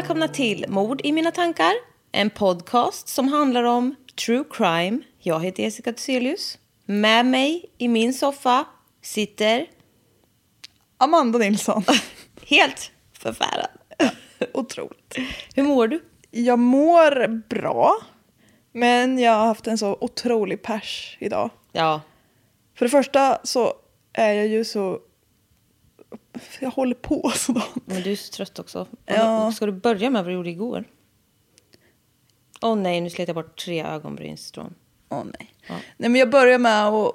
Välkomna till Mord i mina tankar. En podcast som handlar om true crime. Jag heter Jessica Thyselius. Med mig i min soffa sitter Amanda Nilsson. helt förfärad. Otroligt. Hur mår du? Jag mår bra. Men jag har haft en så otrolig pers idag. Ja, För det första så är jag ju så... Jag håller på sådär. men du är så trött också. Ja. Ska du börja med vad du gjorde igår? Åh nej, nu slet jag bort tre ögonbrynsstrån. Åh nej. Nej men jag börjar med att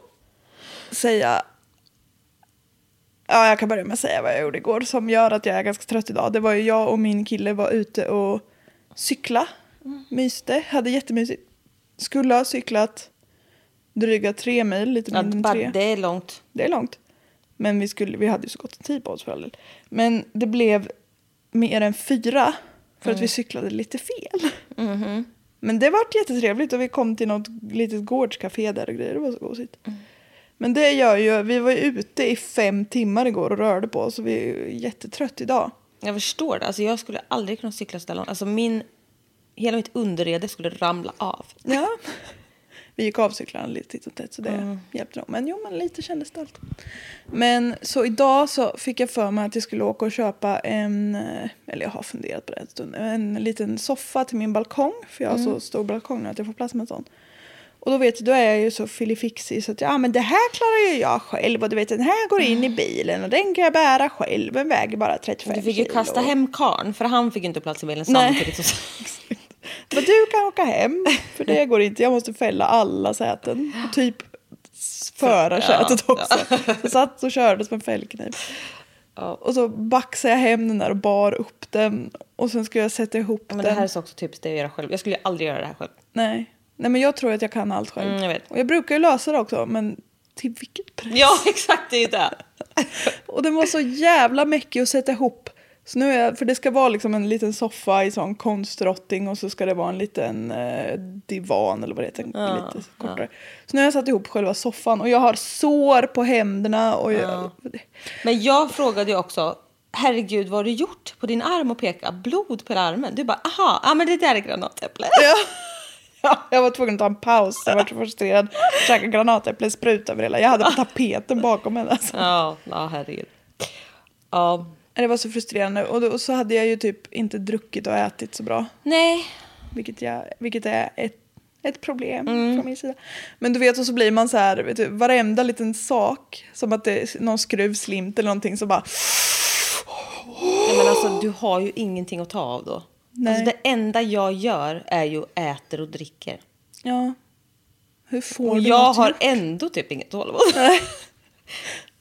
säga... Ja, jag kan börja med att säga vad jag gjorde igår som gör att jag är ganska trött idag. Det var ju jag och min kille var ute och cykla. Myste, hade jättemysigt. Skulle ha cyklat dryga tre mil, lite Ja, mindre än tre. det är långt. Det är långt. Men vi, skulle, vi hade ju så gott om tid på oss för all del. Men det blev mer än fyra för att vi cyklade lite fel. Men det vart jättetrevligt och vi kom till något litet gårdscafé där och grejer. Det var så gosigt. Men det gör ju, vi var ju ute i fem timmar igår och rörde på oss och vi är jättetrött idag. Jag förstår det. Alltså, jag skulle aldrig kunna cykla så där långt. Alltså, min, hela mitt underrede skulle ramla av. Ja. Vi gick av cyklarna lite titt och tätt så det hjälpte dem. Men jo, men lite kändes det allt. Men så idag så fick jag för mig att jag skulle åka och köpa en, eh, eller jag har funderat på det en stund, en liten soffa till min balkong. För jag har så stor balkong nu att jag får plats med en sån. Och då vet du, då är jag ju så filifixig så att ja men det här klarar ju jag själv och du vet den här går in i bilen och den kan jag bära själv. Den väger bara 35 Du fick ju kilo. kasta hem karn för han fick inte plats i bilen Nej. samtidigt. Men du kan åka hem, för det går inte. Jag måste fälla alla säten. Typ förarsätet Ja, också. Jag satt och körde som en fällkniv. Och så baxade jag hem den där och bar upp den. Och sen skulle jag sätta ihop Ja, men det den. här är så också typiskt det jag gör själv. Jag skulle aldrig göra det här själv. Nej. Nej, men jag tror att jag kan allt själv. Mm, jag vet. Och jag brukar ju lösa det också, men till vilket pris? Ja, exakt det är det. Och den var så jävla mäckig att sätta ihop. Så nu är jag, för det ska vara liksom en liten soffa i sån konstrotting och så ska det vara en liten eh, divan eller vad det heter, lite kortare. Så nu har jag satt ihop själva soffan och jag har sår på händerna och jag, Men jag frågade ju också, herregud vad har du gjort på din arm och peka? Blod på armen. Du bara, aha, ja men det där är granatäpple. ja. Ja, jag var tvungen att ta en paus, jag var så frustrerad. Käka granatäpple, spruta över hela. Jag hade på tapeten bakom henne. Alltså. Ja, ja herregud. Ja, Det var så frustrerande och, då, och så hade jag ju typ inte druckit och ätit så bra. nej. Vilket, jag, vilket är ett, ett problem Mm. från min sida. Men du vet, och så blir man så här, vet du, varenda liten sak, som att det är någon skruv slint eller någonting, så bara... nej men alltså du har ju ingenting att ta av då. Nej. Alltså det enda jag gör är ju äter och dricker. Ja. Hur får Och du jag har gjort? ändå typ inget tålamod.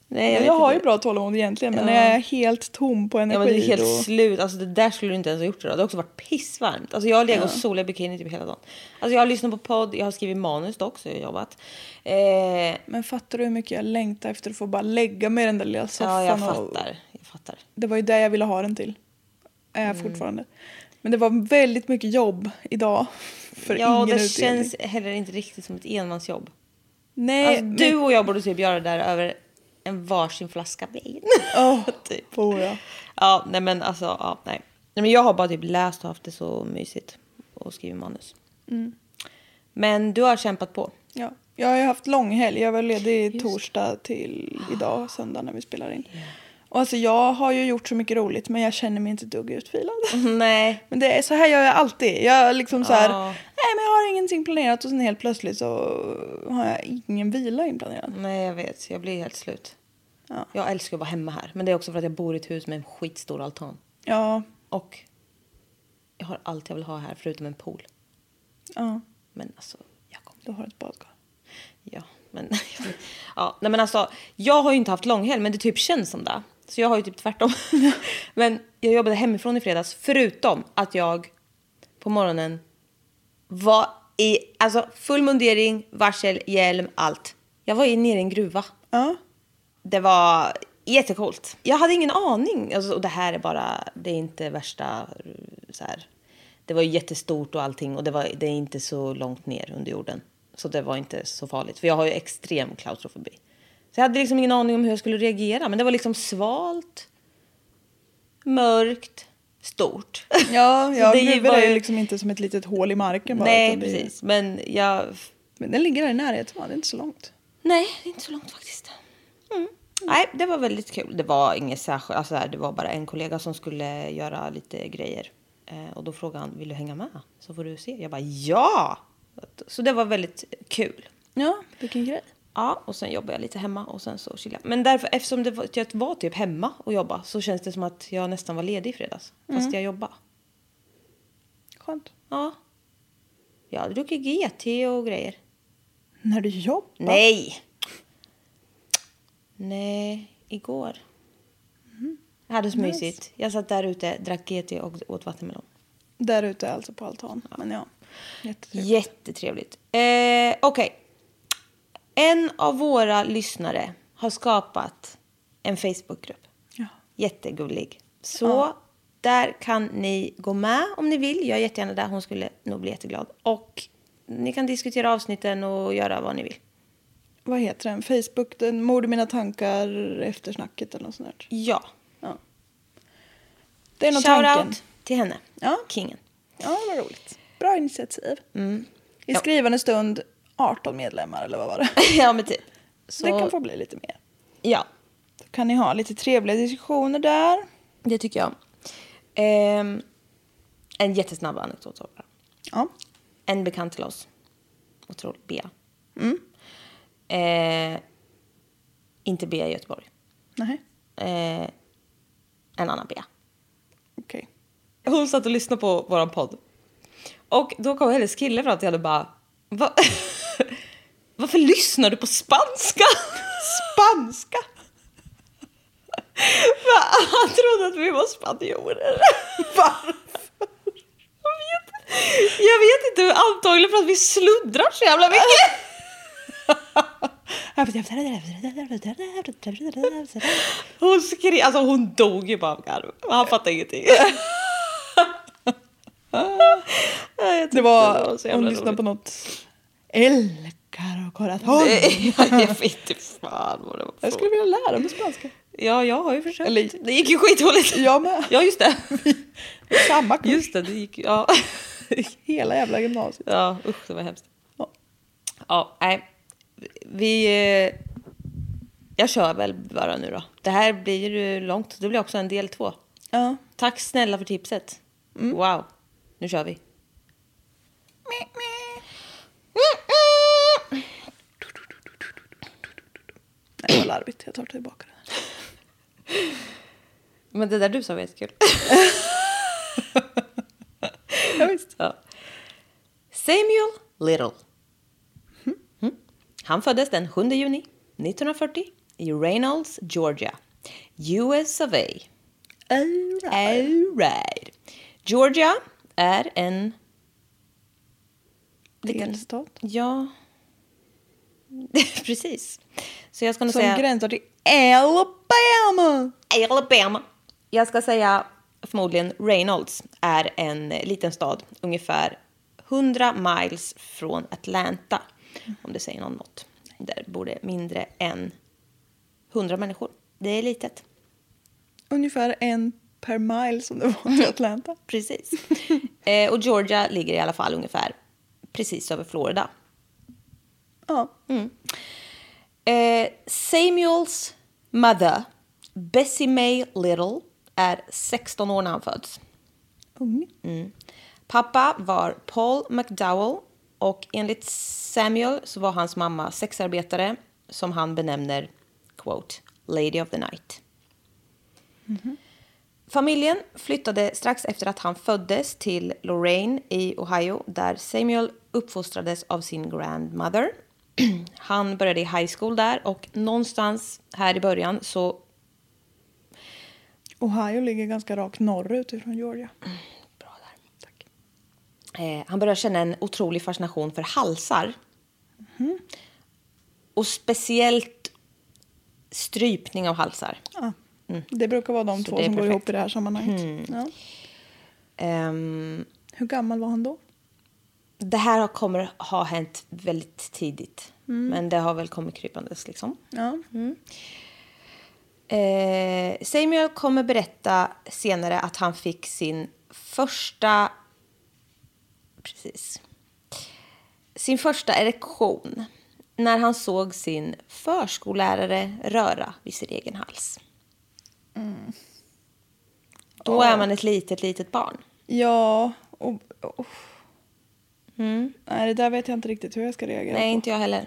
Nej, Jag, vet har ju bra tålamod egentligen, men Ja. när jag är helt tom på energi Ja men det är helt då... slut. Alltså det där skulle du inte ens ha gjort idag. Det har också varit pissvarmt. Alltså jag har legat och solat i bikini typ hela dagen. Alltså jag har lyssnat på podd, jag har skrivit manus dock så jag har jobbat. Eh, Men fattar du hur mycket jag längtar efter att få bara lägga mig i den där lilla soffan? ja jag och- fattar. Jag fattar. Det var ju det jag ville ha den till. Är Mm. jag fortfarande. Men det var väldigt mycket jobb idag. För Ja och ingen det utdelning. känns heller inte riktigt som ett enmansjobb. Nej, Alltså, men- du och jag borde typ göra det där över en varsin flaska vin. Åh, typ. får jag. Ja, nej men alltså, ja, nej. nej. men jag har bara typ läst och haft det så mysigt och skrivit manus. Mm. Men du har kämpat på. Ja. Jag har ju haft långhelg. Jag var ledig torsdag till idag, söndag när vi spelar in. Och alltså jag har ju gjort så mycket roligt men jag känner mig inte ett dugg utvilad. Nej. Men det är, så här gör jag alltid. Jag liksom så här, Ja. nej men jag har ingenting planerat och sen helt plötsligt så har jag ingen vila inplanerad. Nej, jag vet. Jag blir helt slut. Ja. Jag älskar att vara hemma här. Men det är också för att jag bor i ett hus med en skitstor altan. Ja, Och jag har allt jag vill ha här förutom en pool. ja, Men alltså, kommer... du har ett badkar. Ja, men... ja, nej men alltså, jag har ju inte haft långhelg, men det typ känns som det. Så jag har ju typ tvärtom. men jag jobbade hemifrån i fredags, förutom att jag på morgonen var i alltså, full mundering, varsel, hjälm, allt. Jag var nere i en gruva. Ja, Det var jättecoolt. Jag hade ingen aning. Alltså, och det här är bara, det är inte värsta så här. Det var jättestort och allting och det, var, det är inte så långt ner under jorden. Så det var inte så farligt. För jag har ju extrem klaustrofobi. Så jag hade liksom ingen aning om hur jag skulle reagera. Men det var liksom svalt, mörkt, stort. ja, ja det var ju liksom inte som ett litet hål i marken bara. Nej, utan det precis. Men jag... Men den ligger där i närheten, va? det är inte så långt. Nej, det är inte så långt faktiskt. Mm. Nej, det var väldigt kul. Det var inget särskilt, alltså det var bara en kollega som skulle göra lite grejer. Eh, och då frågade han, vill du hänga med? Så får du se. Jag bara, ja! Så det var väldigt kul. Ja, vilken grej. Ja, och sen jobbade jag lite hemma och sen så chillade jag. Men därför, eftersom det var, jag var typ hemma och jobba så känns det som att jag nästan var ledig i fredags. Fast jag jobbade. Skönt. Ja. Jag hade druckit GT och grejer. När du jobbar? Nej! Nej, igår. Jag hade så mysigt. Jag satt där ute, drack GT och åt vattenmelon. Där ute alltså på altan. Men ja, jättetrevligt. Jättetrevligt. Eh, Okej. En av våra lyssnare har skapat en Facebookgrupp. Ja. Jättegullig. Så där kan ni gå med om ni vill. Jag är jättegärna där. Hon skulle nog bli jätteglad. Och ni kan diskutera avsnitten och göra vad ni vill. Vad heter den? Facebook, den Mord i mina tankar, eftersnacket eller något sånt där. Ja. Ja. Det är nog Shout tanken. out till henne. Ja. Kingen. Ja, vad roligt. Bra initiativ. I Mm. Ja. skrivande stund 18 medlemmar eller vad var det? ja, men typ. Så, Det kan få bli lite mer. Ja, Då kan ni ha lite trevliga diskussioner där. det tycker jag. Ehm, en jättesnabb anekdot. bara. Ja. En bekant till oss, otroligt Bea. Mm. Eh, inte Bea i Göteborg. Nej, Eh, en annan Bea. okej. Hon satt och lyssnade på vår podd. Och då kom hennes kille fram till henne och bara... Va? Varför lyssnar du på spanska? Spanska! Va? Han trodde att vi var spanjorer. Varför? Jag vet, jag vet inte, antagligen för att vi sluddrar så jävla mycket. Hon skrev, alltså hon dog ju bara av garv. Han fattade ingenting. Det var, hon lyssnade på något El caro corazon. Nej, jag vet inte fan vad det var Jag skulle vilja lära mig spanska. Ja, jag har ju försökt. Eller- Det gick ju skitdåligt. Jag med. Ja, just det. Samma kurs. Just det, det gick. Ja. Hela jävla gymnasiet. ja, usch, det var hemskt. Ja. Ja, nej. Vi... eh, Jag kör väl bara nu då. Det här blir ju långt. Det blir också en del två. Ja. Tack snälla för tipset. Wow. Nu kör vi. Nej, det var larvigt. Jag tar tillbaka det. Men det där du sa var jättekul. Ja, visst. Ja. Samuel Little. Mm. Han föddes den 7 juni 1940 i Reynolds, Georgia. US of A. All right. Georgia är en... Delstat. Ja, precis. Så jag ska nog Som säga... gränsar till Alabama. Alabama. Jag ska säga förmodligen Reynolds är en liten stad ungefär 100 miles från Atlanta. Om det säger någon något. Där bor det mindre än 100 människor. Det är litet. Ungefär en per mile som det var till Atlanta. Precis. eh, och Georgia ligger i alla fall ungefär precis över Florida. Ja. Eh, Samuels mother, Bessie May Little, är 16 år när han föds. Ung. Pappa var Paul McDowell och enligt Samuel så var hans mamma sexarbetare som han benämner quote, Lady of the Night. Familjen flyttade strax efter att han föddes till Lorraine i Ohio där Samuel uppfostrades av sin grandmother. Han började i high school där och någonstans här i början så Ohio ligger ganska rakt norrut ifrån Georgia. Bra där. Tack. Eh, han började känna en otrolig fascination för halsar. Och speciellt strypning av halsar. Ja. Det brukar vara de Mm. Så två som går perfekt. ihop i det här sammanhanget. Ja. Ehm, Hur gammal var han då? Det här kommer ha hänt väldigt tidigt. Men det har väl kommit krypandes liksom. Ja. Eh, Samuel kommer berätta senare att han fick sin första... Precis. Sin första erektion när han såg sin förskollärare röra vid sin egen hals. Då är man ett litet, litet barn. Ja, och... och Nej, det där vet jag inte riktigt hur jag ska reagera Mm. Nej, på. inte jag heller.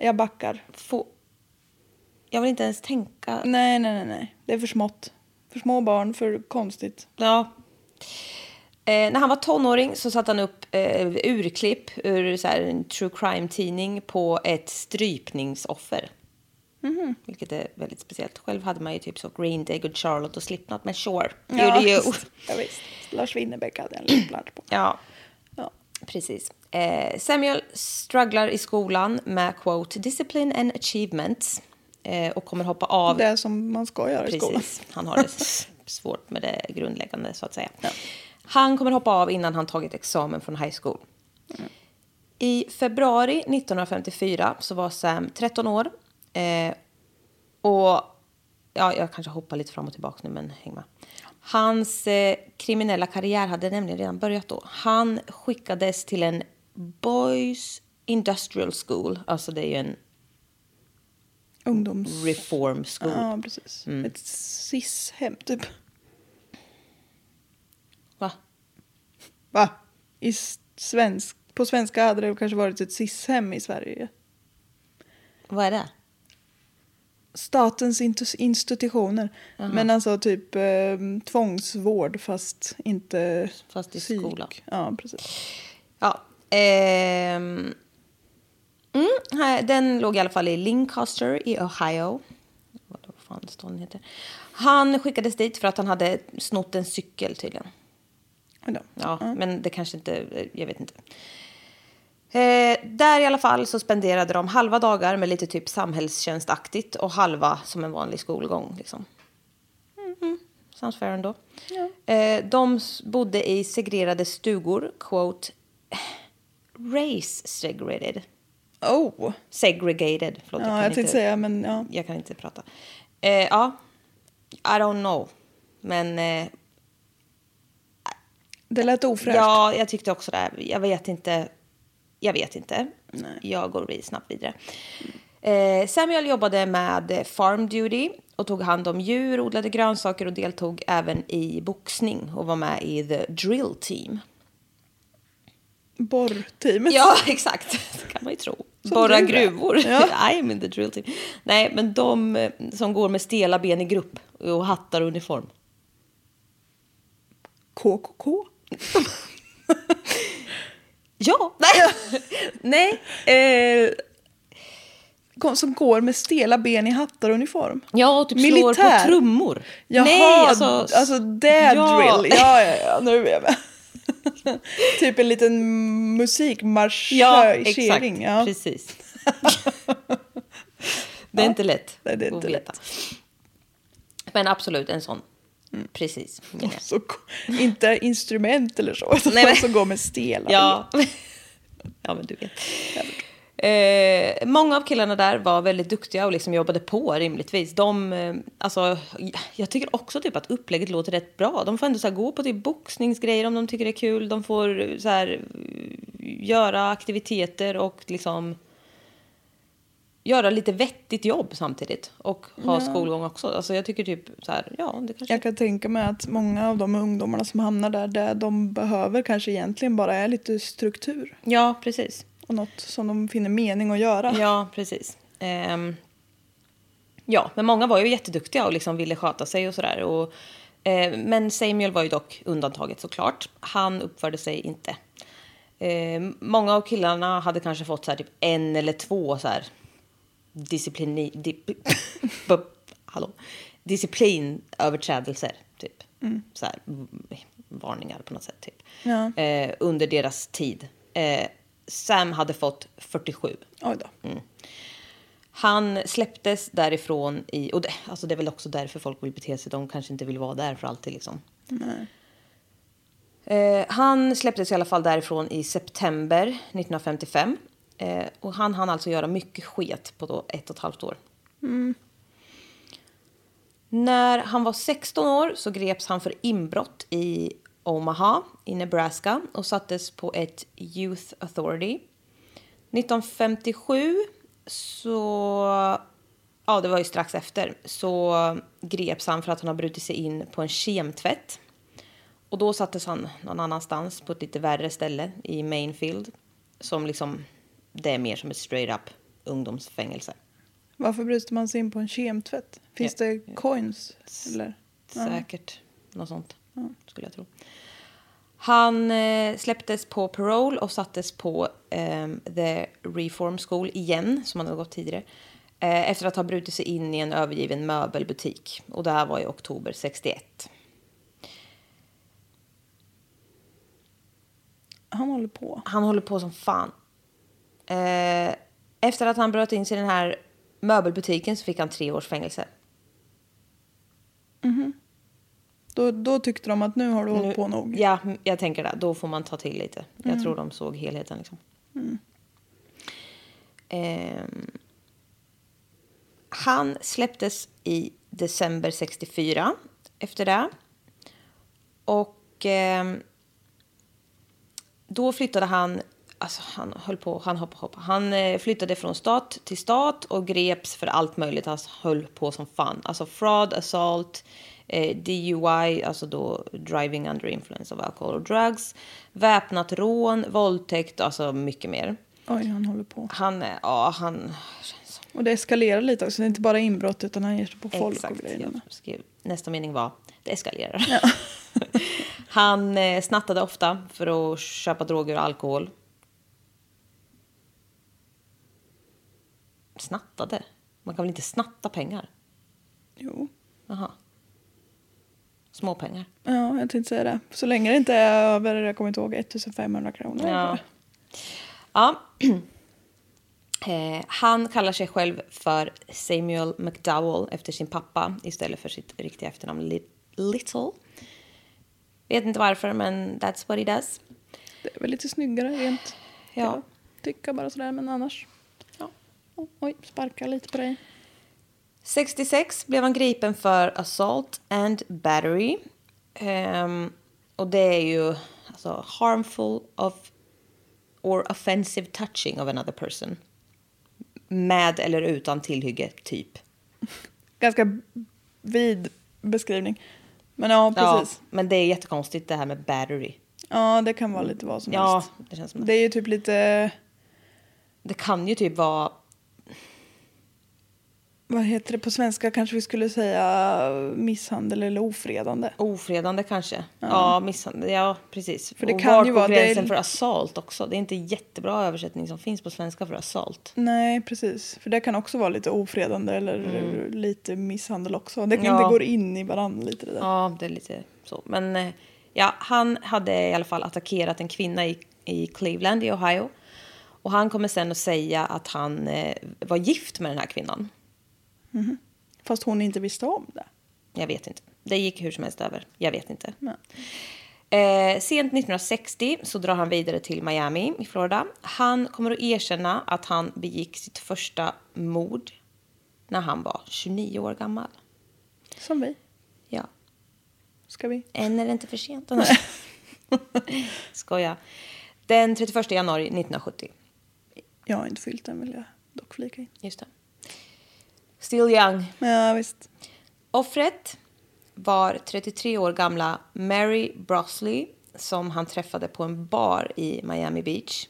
Jag backar. Få... Jag vill inte ens tänka. Nej, nej, nej, nej. Det är för smått. För små barn, för konstigt. Ja. Eh, när han var tonåring så satte han upp eh, urklipp ur så här, en true crime-tidning på ett strypningsoffer. Vilket är väldigt speciellt. Själv hade man ju typ så Green Day, Good Charlotte och Slipknot, men sure, you do you. ja, visst. Lars Winnerbäck hade en liten på. Ja, Ja. Precis. Eh, Samuel strugglar i skolan med quote discipline and achievements eh, och kommer hoppa av Det som man ska göra i skolan. Precis. Han har det svårt med det grundläggande så att säga. Han kommer hoppa av innan han tagit examen från high school. I februari 1954 så var Sam 13 år. Eh, och ja, jag kanske hoppar lite fram och tillbaka nu, men häng med. Hans eh, kriminella karriär hade nämligen redan börjat då. Han skickades till en Boys Industrial School. Alltså det är ju en Ungdoms... reform school. Ja, precis. Mm. Ett cis-hem, typ. Va? Va? I svensk... På svenska hade det kanske varit ett cis-hem i Sverige. Vad är det? Statens institutioner. Men alltså typ eh, tvångsvård fast inte Fast i psyk. skolan. Ja, precis. Ja. ehm, mm, här, den låg i alla fall i Lancaster i Ohio. Vad fan staden heter. Han skickades dit för att han hade snott en cykel tydligen. Då. Ja, men det kanske inte, jag vet inte. Eh, där i alla fall så spenderade de halva dagar med lite typ samhällstjänstaktigt och halva som en vanlig skolgång. Liksom. Mm. Sounds fair ändå. Eh, de bodde i segrerade stugor, quote, race segregated. Oh! Segregated, förlåt. Ja, kan jag inte- tänkte säga, men ja. Jag kan inte prata. Eh, ja, I don't know. Men eh, Det lät ofräscht. Ja, jag tyckte också det. Jag vet inte. Jag vet inte. Jag går snabbt vidare. Eh, Samuel jobbade med farm duty och tog hand om djur, odlade grönsaker och deltog även i boxning och var med i the drill team. Borrteamet. Ja, exakt. Det kan man ju tro. Som Borra gruvor. Ja. I am in the drill team. Nej, men de eh, som går med stela ben i grupp och hattar och uniform. KKK. Ja! Nej. Nej. Eh, Som går med stela ben i hattar och uniform. Ja, och typ slår Militär. på trummor. Jaha, Nej, alltså... alltså dad Ja. drill. Ja, ja, ja, nu är jag med. typ en liten musikmarschering. Ja, exakt. Ja. Precis. det är inte lätt det är inte att veta. Men absolut, en sån. Precis. menar jag. Så, inte instrument eller så, utan Nej, men- som går med stela Ja. ja, men du vet. Eh, många av killarna där var väldigt duktiga och liksom jobbade på rimligtvis. De, eh, alltså, jag tycker också typ att upplägget låter rätt bra. De får ändå så här, gå på typ boxningsgrejer om de tycker det är kul. De får eh, så här, göra aktiviteter och liksom göra lite vettigt jobb samtidigt. Och ha skolgång också. Alltså jag tycker typ så här, ja det kanske... Jag kan tänka mig att många av de ungdomarna som hamnar där, det de behöver kanske egentligen bara är lite struktur. Ja, precis. Och något som de finner mening att göra. Ja, precis. Ehm, ja, men många var ju jätteduktiga och liksom ville sköta sig och sådär. Och, eh, men Samuel var ju dock undantaget såklart. Han uppförde sig inte. Ehm, många av killarna hade kanske fått så här, typ en eller två så här disciplini, dip, hallå, disciplinöverträdelser. Typ. Så här, mm, varningar på något sätt. Typ. Ja. Eh, under deras tid. Eh, Sam hade fått 47. Oj då. Han släpptes därifrån i... Och det, alltså det är väl också därför folk vill bete sig. De kanske inte vill vara där för alltid. Liksom. Eh, han släpptes i alla fall därifrån i september 1955. Eh, och han hann alltså göra mycket sket på då ett och ett halvt år. När han var 16 år så greps han för inbrott i Omaha i Nebraska och sattes på ett Youth Authority. 1957 så, ja det var ju strax efter, så greps han för att han har brutit sig in på en kemtvätt. Och då sattes han någon annanstans på ett lite värre ställe i Mainfield. Som liksom, det är mer som ett straight up ungdomsfängelse. Varför bryter man sig in på en kemtvätt? Finns Ja. det coins? Eller? Säkert något sånt, skulle jag tro. Han eh, släpptes på parole och sattes på ehm, The Reform School igen, som han hade gått tidigare. Eh, efter att ha brutit sig in i en övergiven möbelbutik. Och det här var i oktober 61. Han håller på. Han håller på som fan. Eh, efter att han bröt in sig i den här möbelbutiken så fick han tre års fängelse. Då, då tyckte de att nu har du hållit på nog. Ja, jag tänker det. Då får man ta till lite. Jag tror de såg helheten. Liksom. Ehm, han släpptes i december 64 efter det. Och ehm, då flyttade han, alltså han höll på, han hoppade, hoppade. Han eh, flyttade från stat till stat och greps för allt möjligt. Han höll på som fan. Alltså fraud, assault, eh, DUI, alltså då driving under influence of alcohol or drugs, väpnat rån, våldtäkt, alltså mycket mer. Oj, han håller på. Han, är- ja han Och det eskalerar lite också. Det är inte bara inbrott utan han ger sig på folk Exakt. och grejer. Skrev, nästa mening var det eskalerar. Han eh, snattade ofta för att köpa droger och alkohol. Snattade? Man kan väl inte snatta pengar? Jo. Jaha. Småpengar. Ja, jag tänkte säga det. Så länge det inte är över, jag kommer inte ihåg, 1500 kronor. Ja. ja. Eh, han kallar sig själv för Samuel McDowell efter sin pappa istället för sitt riktiga efternamn Li- Little. Vet inte varför, men that's what he does. Det är väl lite snyggare rent. Ja. jag Tycka bara sådär, men annars. Oj, sparka lite på dig. 66 blev han gripen för assault and battery. Ehm, och det är ju alltså, harmful of or offensive touching of another person. Med eller utan tillhygge, typ. Ganska vid beskrivning. Men ja, precis. Ja, men det är jättekonstigt det här med battery. Ja, det kan vara lite vad som Ja, helst. det känns som Det är ju typ lite... Det kan ju typ vara... vad heter det på svenska kanske vi skulle säga misshandel eller ofredande. Ofredande kanske. Ja, misshandel. Ja, precis. För det och kan ju vara- det gränsen är- för assault också? Det är inte jättebra översättning som finns på svenska för assault. Nej, precis. För det kan också vara lite ofredande eller lite misshandel också. Det, kan, Mm. Ja. det går in i varandra lite det där. Ja, det är lite så. Men eh, ja, han hade i alla fall attackerat en kvinna i, i Cleveland i Ohio. Och han kommer sen att säga att han eh, var gift med den här kvinnan. Fast hon inte visste om det. Jag vet inte. Det gick hur som helst över. Jag vet inte. Nej. Eh, sent 1960 så drar han vidare till Miami i Florida. Han kommer att erkänna att han begick sitt första mord när han var 29 år gammal. Som vi. Ja, Ska vi? än är det inte för sent. Skoja. Den 31 januari 1970. Jag har inte fyllt den vill jag dock flika in. Just det. Still young. Ja, visst. Offret var 33 år gamla Mary Brosley som han träffade på en bar i Miami Beach.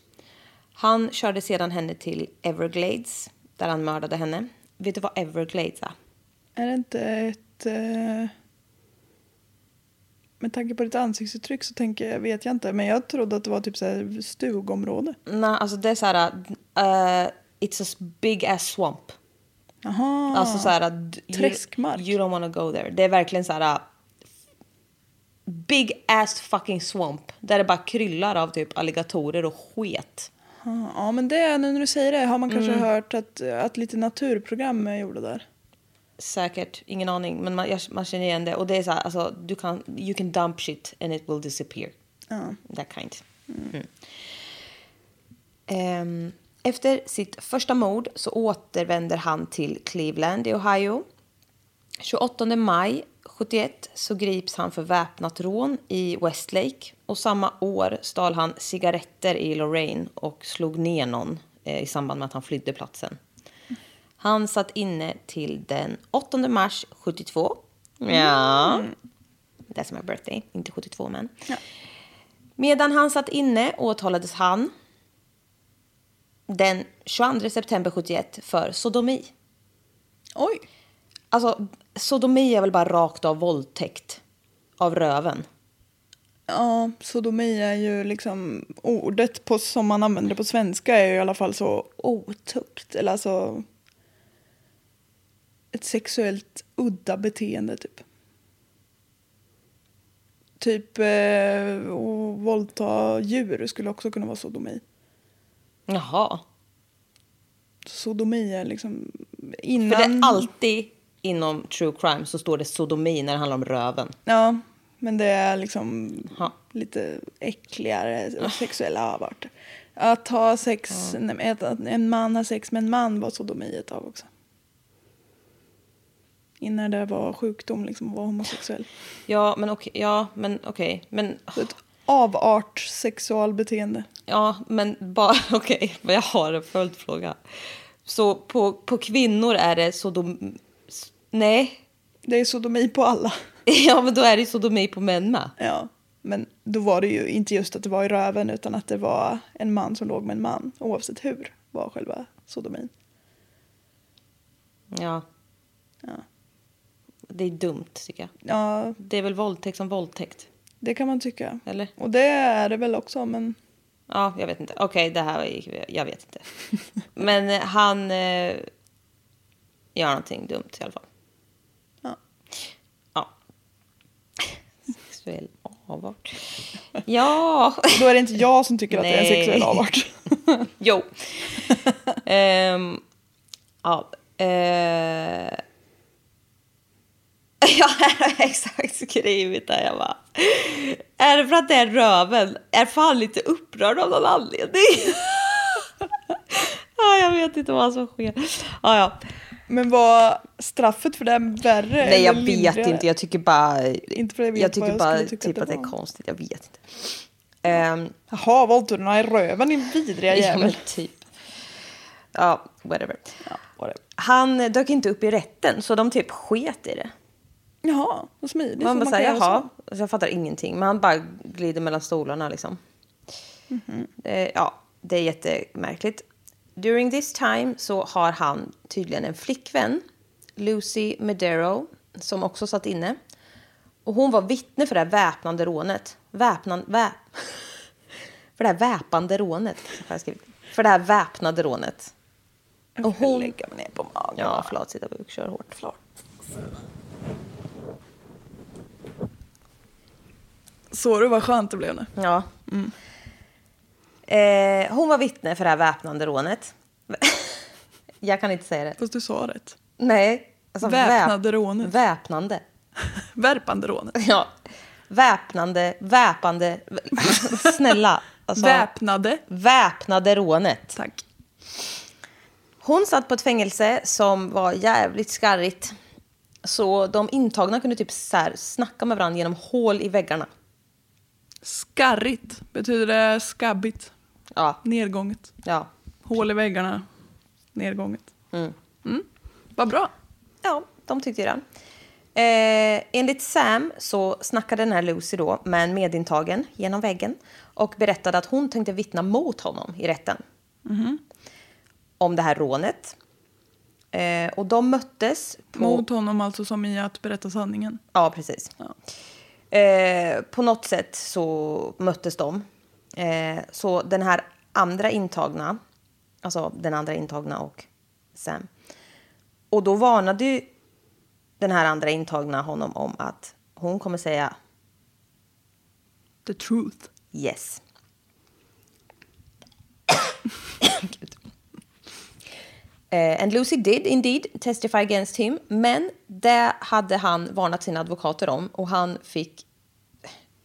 Han körde sedan henne till Everglades där han mördade henne. Vet du vad Everglades är? Är det inte ett... Eh... Med tanke på ditt ansiktsuttryck så tänker jag, vet jag inte. Men jag trodde att det var typ så här stugområde. Nej, alltså det är så här... Uh, it's a big ass swamp. Jaha. Alltså så här... you- Träskmark. You, don't wanna go there. Det är verkligen så här... uh, Big ass fucking swamp. Där det bara kryllar av typ alligatorer och sket. Ja, men det, nu när du säger det har man kanske Mm. hört att, att lite naturprogram är gjorda där. Säkert, ingen aning. Men man, man känner igen det. Och det är så här, alltså, du kan, you can dump shit and it will disappear. Ja. That kind. Mm. Ehm, efter sitt första mord så återvänder han till Cleveland i Ohio. 28 maj 71 så grips han för väpnat rån i Westlake. Och samma år stal han cigaretter i Lorraine och slog ner någon eh, i samband med att han flydde platsen. Han satt inne till den 8 mars 72. Ja. That's my birthday, inte 72 men. Medan han satt inne åtalades han den 22 september 71 för sodomi. Oj. Alltså, sodomi är väl bara rakt av våldtäkt av röven. Ja, sodomi är ju liksom ordet på, som man använder på svenska är ju i alla fall så otukt. Eller alltså ett sexuellt udda beteende typ. Typ eh, våldta djur skulle också kunna vara sodomi. Jaha. Sodomi är liksom För innan... det är alltid inom true crime så står det sodomi när det handlar om röven. Ja, men det är liksom Ja. lite äckligare sexuella avarter. Att ha sex, nej, men att en man har sex med en man var sodomi ett tag också. Innan det var sjukdom liksom att vara homosexuell. Ja, men okej. Ja, men okej. Men, Så ett avart sexualbeteende. ja, men bara okej. men jag har en följdfråga. Så på, på kvinnor är det sodom... Nej. Det är sodomi på alla. Ja, men då är det sodomi på män med. Ja, men då var det ju inte just att det var i röven utan att det var en man som låg med en man. Oavsett hur var själva sodomin. Ja. Ja. Det är dumt, tycker jag. Ja, Det är väl våldtäkt som våldtäkt? Det kan man tycka. Eller? Och det är det väl också, men Ja, jag vet inte. Okej, det här var... Jag vet inte. Men eh, han eh, gör någonting dumt i alla fall. ja. Ja. Sexuell avart. Ja. Då är det inte jag som tycker att det är en sexuell avart. jo. Ehm, ja. eh, Ja, här har exakt skrivit där. Jag bara, är det för att det är röven? Är fan lite upprörd av någon anledning. ja, jag vet inte vad som sker. Ja, ja. Men var straffet för det värre Nej, jag eller vet lindrigare? inte. Jag tycker bara, Inte för jag vet jag tycker jag bara typ att att det det är konstigt. Jag vet inte. Ehm, Jaha, du i röven din vidriga ja, men jävel? typ. Ja, whatever. Ja, whatever. Han dök inte upp i rätten, så de typ sket i det. Jaha, vad smidigt. Man bara säger jaha, så. alltså, jag fattar ingenting. Men han bara glider mellan stolarna liksom. Mhm. Det, ja, det är jättemärkligt. During this time så har han tydligen en flickvän Lucy Medero, som också satt inne. Och hon var vittne för det här väpnande rånet. Väpnan, vä, för det här väpande rånet. Jag. För det här väpnade rånet. Och hon... lägga mig ner på magen. Ja, förlåt. Sitta och kör hårt. Förlåt. Såg du vad skönt det blev nu? Ja. Eh, hon var vittne för det här väpnande rånet. jag kan inte säga det. Fast du sa rätt. Nej. Alltså Väpnade väp- rånet. Väpnande. Värpande rånet. Ja. Väpnande, väpande. Snälla. Alltså, Väpnade. väpnade rånet. Tack. Hon satt på ett fängelse som var jävligt skarrigt. Så de intagna kunde typ så här snacka med varandra genom hål i väggarna. Skarrigt. Betyder det skabbigt. Ja, Nedgånget. ja. Hål i väggarna. Nedgånget. Mm. Mm. Vad bra. Ja, de tyckte ju det. Eh, enligt Sam så snackade den här Lucy då med en medintagen genom väggen och berättade att hon tänkte vittna mot honom i rätten. Om det här rånet. Eh, och de möttes på... Mot honom alltså som i att berätta sanningen. Ja, precis. Ja. Eh, på något sätt så möttes de. Eh, så den här andra intagna, alltså den andra intagna och Sam. Och då varnade ju den här andra intagna honom om att hon kommer säga The truth. yes. Gud. Eh, and Lucy did indeed testify against him, men det hade han varnat sina advokater om och han fick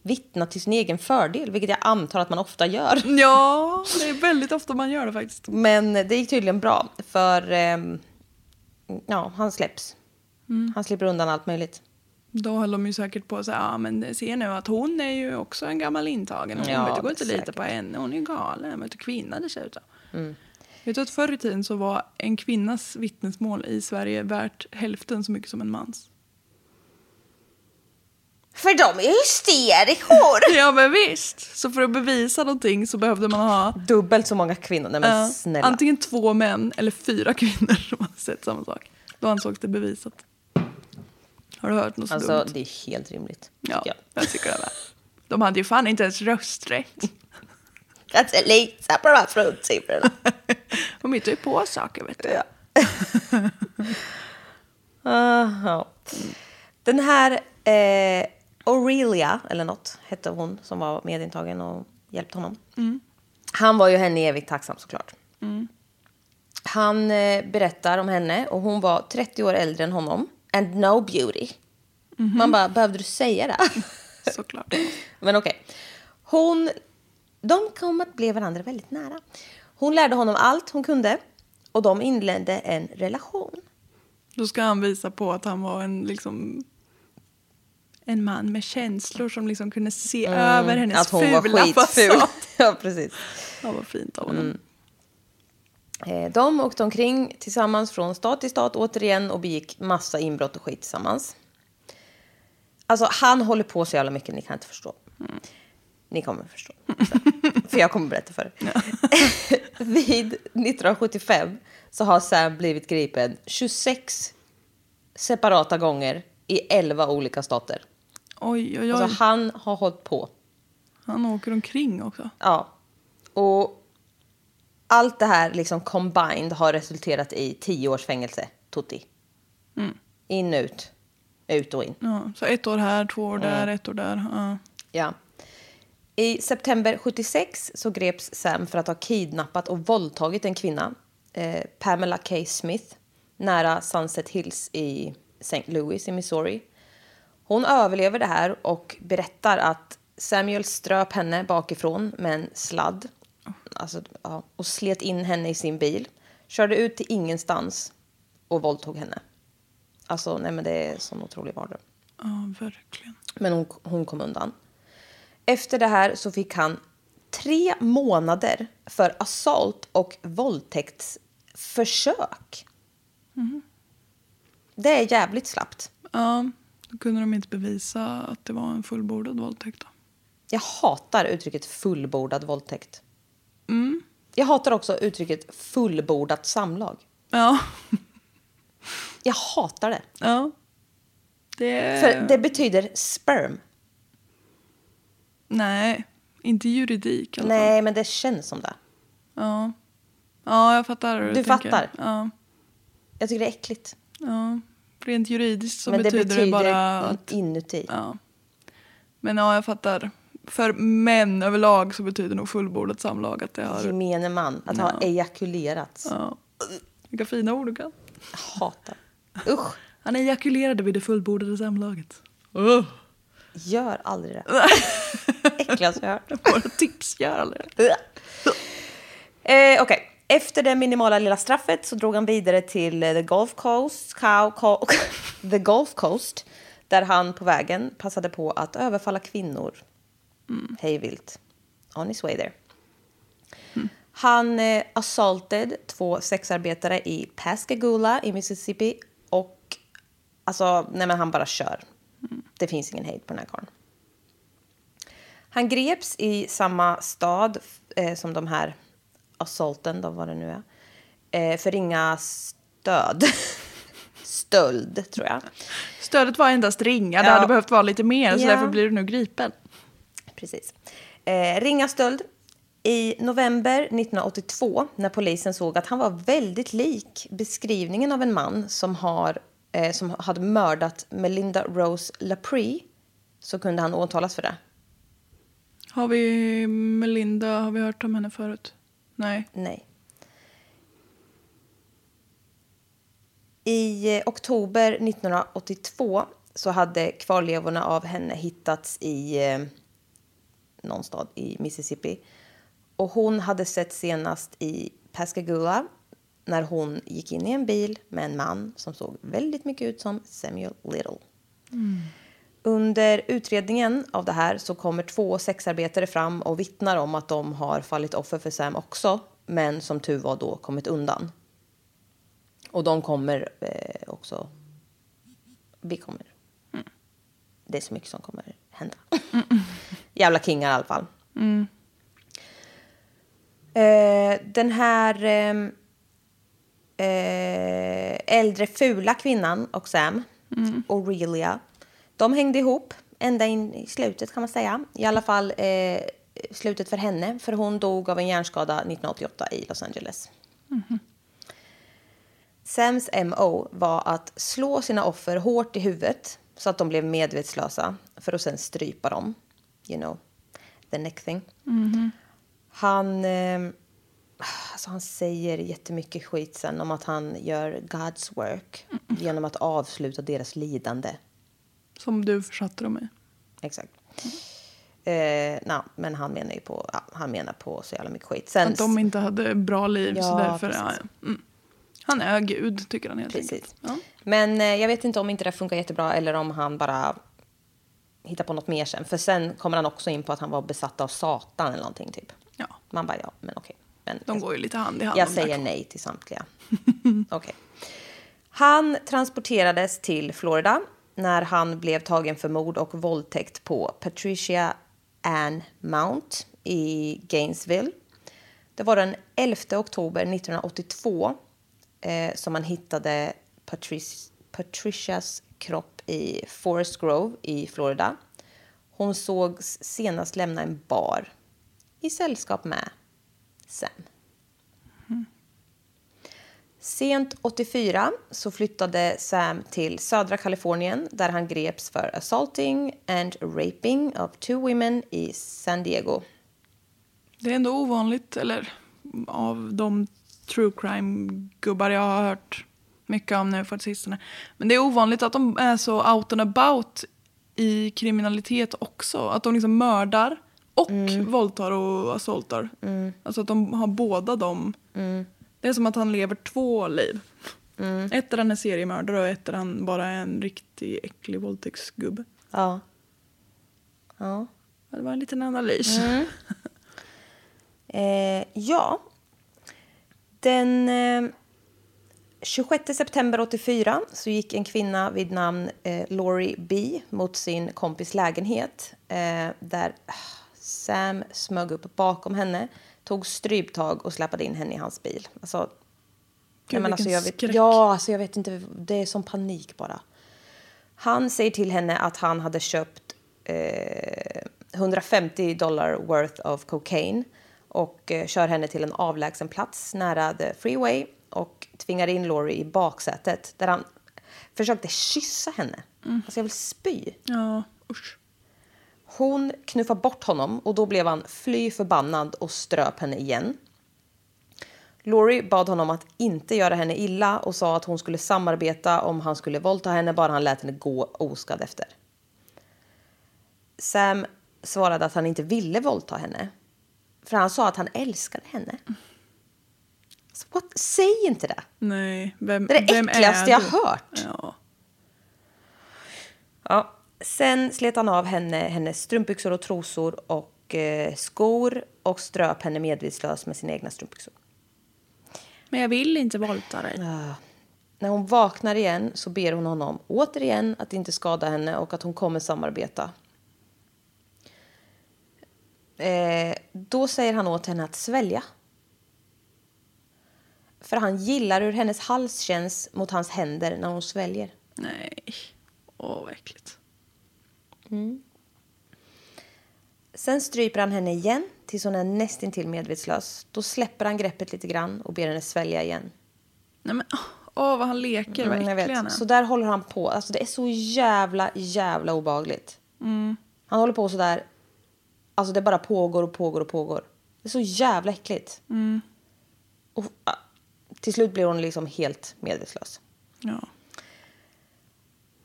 vittna till sin egen fördel, vilket jag antar att man ofta gör. Ja, det är väldigt ofta man gör det faktiskt. Men det gick tydligen bra, för ehm, ja, han släpps. Han slipper undan allt möjligt. Då höll de ju säkert på att säga, ja men se nu att hon är ju också en gammal intagen. Hon Ja, vet, det går inte att lita på henne, hon är galen. Vet du, kvinna dessutom. Vet du att förr i tiden så var en kvinnas vittnesmål i Sverige värt hälften så mycket som en mans? För de är hysterikor! Ja men visst! Så för att bevisa någonting så behövde man ha Dubbelt så många kvinnor. Nej men ja, snälla. antingen två män eller fyra kvinnor som hade sett samma sak. Då ansågs det bevisat. Har du hört något så Alltså dumt? det är helt rimligt. Ja, tycker jag tycker det. Med. De hade ju fan inte ens rösträtt. Kan inte lita på de här fruntimmerna. De hittar ju på saker vet du. Ja. Ah, ja. Den här eh, Aurelia, eller något, hette hon som var medintagen och hjälpte honom. Han var ju henne evigt tacksam såklart. Han eh, berättar om henne och hon var 30 år äldre än honom. And no beauty. Man bara, behövde du säga det? Såklart. Men okej. Hon... De kom att bli varandra väldigt nära. Hon lärde honom allt hon kunde och de inledde en relation. Då ska han visa på att han var en liksom en man med känslor som liksom kunde se över hennes Mm. Att hon fula fasad. ja, precis. Ja, vad fint av honom. Eh, De åkte omkring tillsammans från stat till stat återigen och begick massa inbrott och skit tillsammans. Alltså han håller på så jävla mycket, ni kan inte förstå. Ni kommer förstå. för jag kommer berätta för er. Vid 1975 så har Sam blivit gripen 26 separata gånger i 11 olika stater. Oj, oj, oj. Alltså han har hållit på. Han åker omkring också. Ja. Och allt det här liksom combined har resulterat i 10 års fängelse, Tutti. In, ut. Ut och in. Ja, så ett år här, två år där, ett år där. Ja. Ja. I september 76 så greps Sam för att ha kidnappat och våldtagit en kvinna, eh, Pamela K. Smith, nära Sunset Hills i St. Louis i Missouri. Hon överlever det här och berättar att Samuel ströp henne bakifrån med en sladd alltså, ja, och slet in henne i sin bil, körde ut till ingenstans och våldtog henne. Alltså, nej men det är en sån otrolig mardröm. ja, verkligen. Men hon, hon kom undan. Efter det här så fick han tre månader för assault och våldtäktsförsök. Det är jävligt slappt. Ja, då kunde de inte bevisa att det var en fullbordad våldtäkt. Då. Jag hatar uttrycket fullbordad våldtäkt. Jag hatar också uttrycket fullbordat samlag. Ja, Jag hatar det. Ja. Det... För det betyder sperm. Nej, inte juridik i alla fall. Nej, men det känns som det. Ja. ja, jag fattar. hur Du tänker. fattar? Ja. Jag tycker det är äckligt. ja. Rent juridiskt så men betyder det betyder bara att... inuti. Ja. Men ja, jag fattar. För män överlag så betyder nog fullbordat samlag att det har... Gemene man. Att ha ejakulerat. Ja. Vilka fina ord du kan. Jag hatar. Usch. Han ejakulerade vid det fullbordade samlaget. Gör aldrig det. Äckligaste jag hört. Våra tips, gör aldrig det. Eh, Okej. Efter det minimala lilla straffet så drog han vidare till eh, the Gulf Coast, Cow, Co- the Gulf Coast där han på vägen passade på att överfalla kvinnor hej vilt. On his way there. Han eh, assaulted två sexarbetare i Pascagoula i Mississippi och alltså, nej men han bara kör. Det finns ingen hejd på den här karln. Han greps i samma stad eh, som de här assaulten, då, vad det nu är, eh, för ringa stöd. Stöld, tror jag. Stödet var endast ringa, det Ja. hade behövt vara lite mer så Ja. därför blir du nu gripen. Precis. Eh, ringa stöld. I november 1982, när polisen såg att han var väldigt lik beskrivningen av en man som, har, eh, som hade mördat Melinda Rose Laprie, så kunde han åtalas för det. Har vi Melinda, har vi hört om henne förut? Nej. Nej. I eh, oktober 1982 så hade kvarlevorna av henne hittats i eh, någon stad i Mississippi. Och hon hade sett senast i Pascagoula när hon gick in i en bil med en man som såg väldigt mycket ut som Samuel Little. Under utredningen av det här så kommer två sexarbetare fram och vittnar om att de har fallit offer för Sam också, men som tur var då kommit undan. Och de kommer eh, också... Vi kommer... Det är så mycket som kommer hända. Jävla kingar i alla fall. Eh, den här eh, äldre fula kvinnan och Sam, Aurelia, de hängde ihop ända in i slutet kan man säga. I alla fall eh, slutet för henne, för hon dog av en hjärnskada 1988 i Los Angeles. Sams MO var att slå sina offer hårt i huvudet så att de blev medvetslösa för att sen strypa dem. You know, the neck thing. Han, eh, alltså han säger jättemycket skit sen om att han gör God's work genom att avsluta deras lidande. Som du försatte dem i. Exakt. Eh, na, men han menar ju på, ja, han menar på så jävla mycket skit. Sen, Att de inte hade bra liv så Ja, därför, ja, precis. ja. Mm. Han är gud tycker han helt Precis. enkelt. Ja. Men eh, jag vet inte om inte det funkar jättebra eller om han bara hittar på något mer sen. För sen kommer han också in på att han var besatt av Satan eller någonting typ. ja. Man bara ja, men okej. Men De går ju lite hand i hand. jag säger nej till samtliga. Okej. Han transporterades till Florida när han blev tagen för mord och våldtäkt på Patricia Ann Mount i Gainesville. Det var den 11 oktober 1982 eh, som man hittade Patric- Patricias kropp i Forest Grove i Florida. Hon sågs senast lämna en bar i sällskap med Sam. Sent 84 så flyttade Sam till södra Kalifornien där han greps för assaulting and raping of two women i San Diego. Det är ändå ovanligt, eller av de true crime-gubbar jag har hört mycket om nu för sistone. Men det är ovanligt att de är så out and about i kriminalitet också. Att de liksom mördar och våldtar och assaultar. Alltså att de har båda dem. Det är som att han lever två liv. Ett där han är seriemördare och ett där han bara är en riktig äcklig våldtäktsgubbe. Ja. Ja. Det var en liten analys. Eh, ja. Den eh, 26 september 84 så gick en kvinna vid namn eh, Laurie B mot sin kompis lägenhet eh, där ah, Sam smög upp bakom henne, tog stryptag och släpade in henne i hans bil. Alltså, Gud, men alltså, jag vet, skräck. ja, alltså jag vet inte. Det är som panik bara. Han säger till henne att han hade köpt eh, 150 dollar worth of cocaine och eh, kör henne till en avlägsen plats nära the freeway och tvingar in Laurie i baksätet där han försökte kyssa henne. Alltså jag vill spy. Ja, usch. Hon knuffar bort honom och då blev han fly förbannad och ströp henne igen. Laurie bad honom att inte göra henne illa och sa att hon skulle samarbeta om han skulle våldta henne bara han lät henne gå oskadd efter. Sam svarade att han inte ville våldta henne. För han sa att han älskade henne. Så what? Säg inte det! Nej, vem, Det är det äckligaste jag har hört. Ja. Ja. Sen slet han av henne hennes strumpbyxor och trosor och eh, skor och ströp henne medvetslös med sina egna strumpbyxor. Men jag vill inte våldta dig. När hon vaknar igen så ber hon honom återigen att inte skada henne och att hon kommer samarbeta. Eh, då säger han åt henne att svälja. För han gillar hur hennes hals känns mot hans händer när hon sväljer. Nej. Åh, vad äckligt. Sen stryper han henne igen tills hon är nästintill medvetslös. Då släpper han greppet lite grann och ber henne svälja igen. Nej, men åh, vad han leker. Vad Mm, äcklig han är. Så där håller han på. Alltså det är så jävla, jävla obagligt. Mm. Han håller på så där. Alltså det bara pågår och pågår och pågår. Det är så jävla äckligt. Mm. Och, ah, till slut blir hon liksom helt medvetslös. Ja.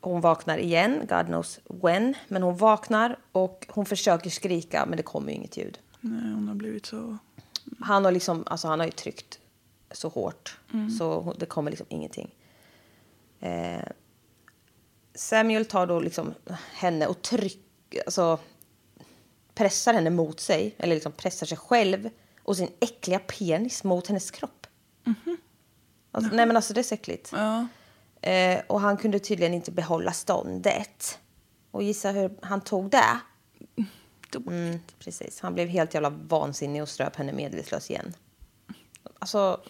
Hon vaknar igen, God knows when. Men hon vaknar och hon försöker skrika men det kommer ju inget ljud. Nej, hon har blivit så... Han har, liksom, alltså han har ju tryckt så hårt så hon- det kommer liksom ingenting. Eh, Samuel tar då liksom henne och trycker, alltså pressar henne mot sig, eller liksom pressar sig själv och sin äckliga penis mot hennes kropp. Alltså, nej men alltså det är så äckligt. Ja. Eh, och han kunde tydligen inte behålla ståndet. Och gissa hur han tog det? Mm, precis. Han blev helt jävla vansinnig och ströp henne medvetslös igen. Alltså,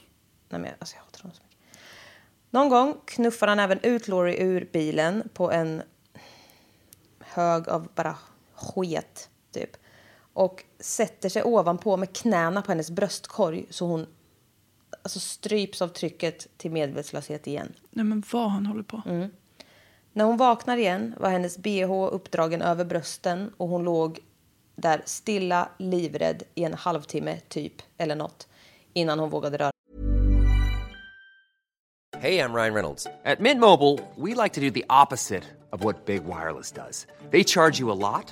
nej men, alltså jag hatar honom så mycket. Någon gång knuffar han även ut Laurie ur bilen på en hög av bara sket, typ. Och sätter sig ovanpå med knäna på hennes bröstkorg så hon alltså, stryps av trycket till medvetslöshet igen. Nej, men vad han håller på. Mm. När hon vaknar igen var hennes bh uppdragen över brösten och hon låg där stilla, livrädd i en halvtimme typ, eller något, innan hon vågade röra Hey, I'm Ryan Reynolds. At Mint Mobile, we like to do the opposite of what Big Wireless does. They charge you a lot,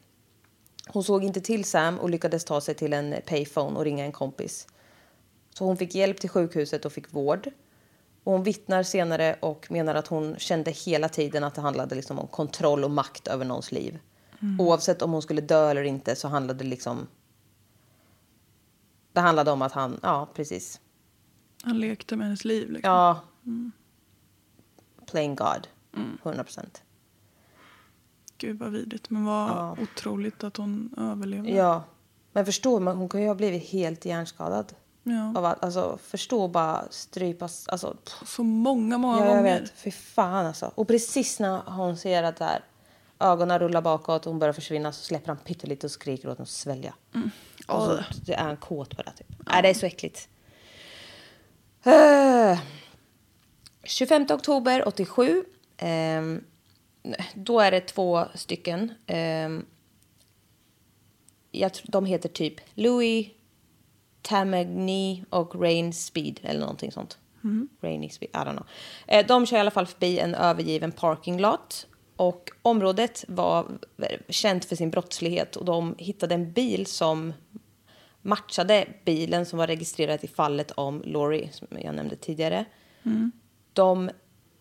Hon såg inte till Sam och lyckades ta sig till en payphone och ringa en kompis. Så hon fick hjälp till sjukhuset och fick vård. Och hon vittnar senare och menar att hon kände hela tiden att det handlade liksom om kontroll och makt över någons liv. Oavsett om hon skulle dö eller inte så handlade det liksom... Det handlade om att han, ja precis. Han lekte med hennes liv. Liksom. Ja. Playing God. 100 procent. Gud vad vidrigt. Men vad otroligt att hon överlevde. Ja. Men förstå, man- hon kan ju ha blivit helt hjärnskadad. Ja. Av att, alltså, förstå bara strypas. Alltså, pff, Så många, många ja, jag gånger. vet. Fy fan alltså. Och precis när hon ser att där, ögonen rullar bakåt och hon börjar försvinna så släpper han pyttelite och skriker åt henne att svälja. Och så, det är han kåt på det. Typ. Nej, det är så äckligt. Uh, 25 oktober 87. ehm, då är det två stycken. ehm, jag de heter typ Louis Tamagni och Rain Speed eller någonting sånt. Rainy Speed, I don't know. Eh, de kör i alla fall förbi en övergiven parking lot. Och området var känt för sin brottslighet och de hittade en bil som matchade bilen som var registrerad i fallet om Laurie, som jag nämnde tidigare. De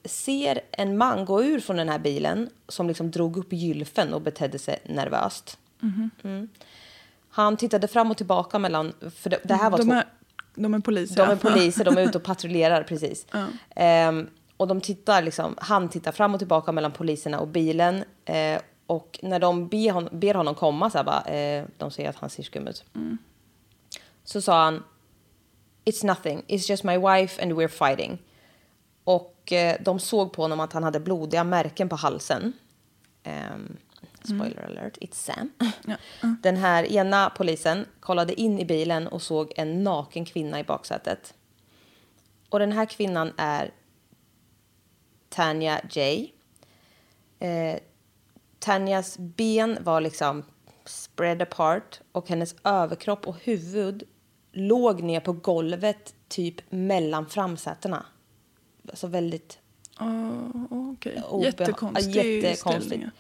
ser en man gå ur från den här bilen som liksom drog upp gylfen och betedde sig nervöst. Mm. Han tittade fram och tillbaka mellan... För det, det här var de, två, är, de är poliser. de är poliser, de är ute och patrullerar precis. Ehm, och de tittar liksom, han tittar fram och tillbaka mellan poliserna och bilen. Eh, och när de ber, hon, ber honom komma, så här bara, eh, de säger att han ser skum ut. Så sa han, It's nothing, it's just my wife and we're fighting. Och eh, de såg på honom att han hade blodiga märken på halsen. Ehm, spoiler alert, it's Sam. Den här ena polisen kollade in i bilen och såg en naken kvinna i baksätet. Och den här kvinnan är Tanya J. Eh, Tanyas ben var liksom spread apart och hennes överkropp och huvud låg ner på golvet typ mellan framsätena. Alltså väldigt Oh, Okej, obeha- jättekonstig ställning.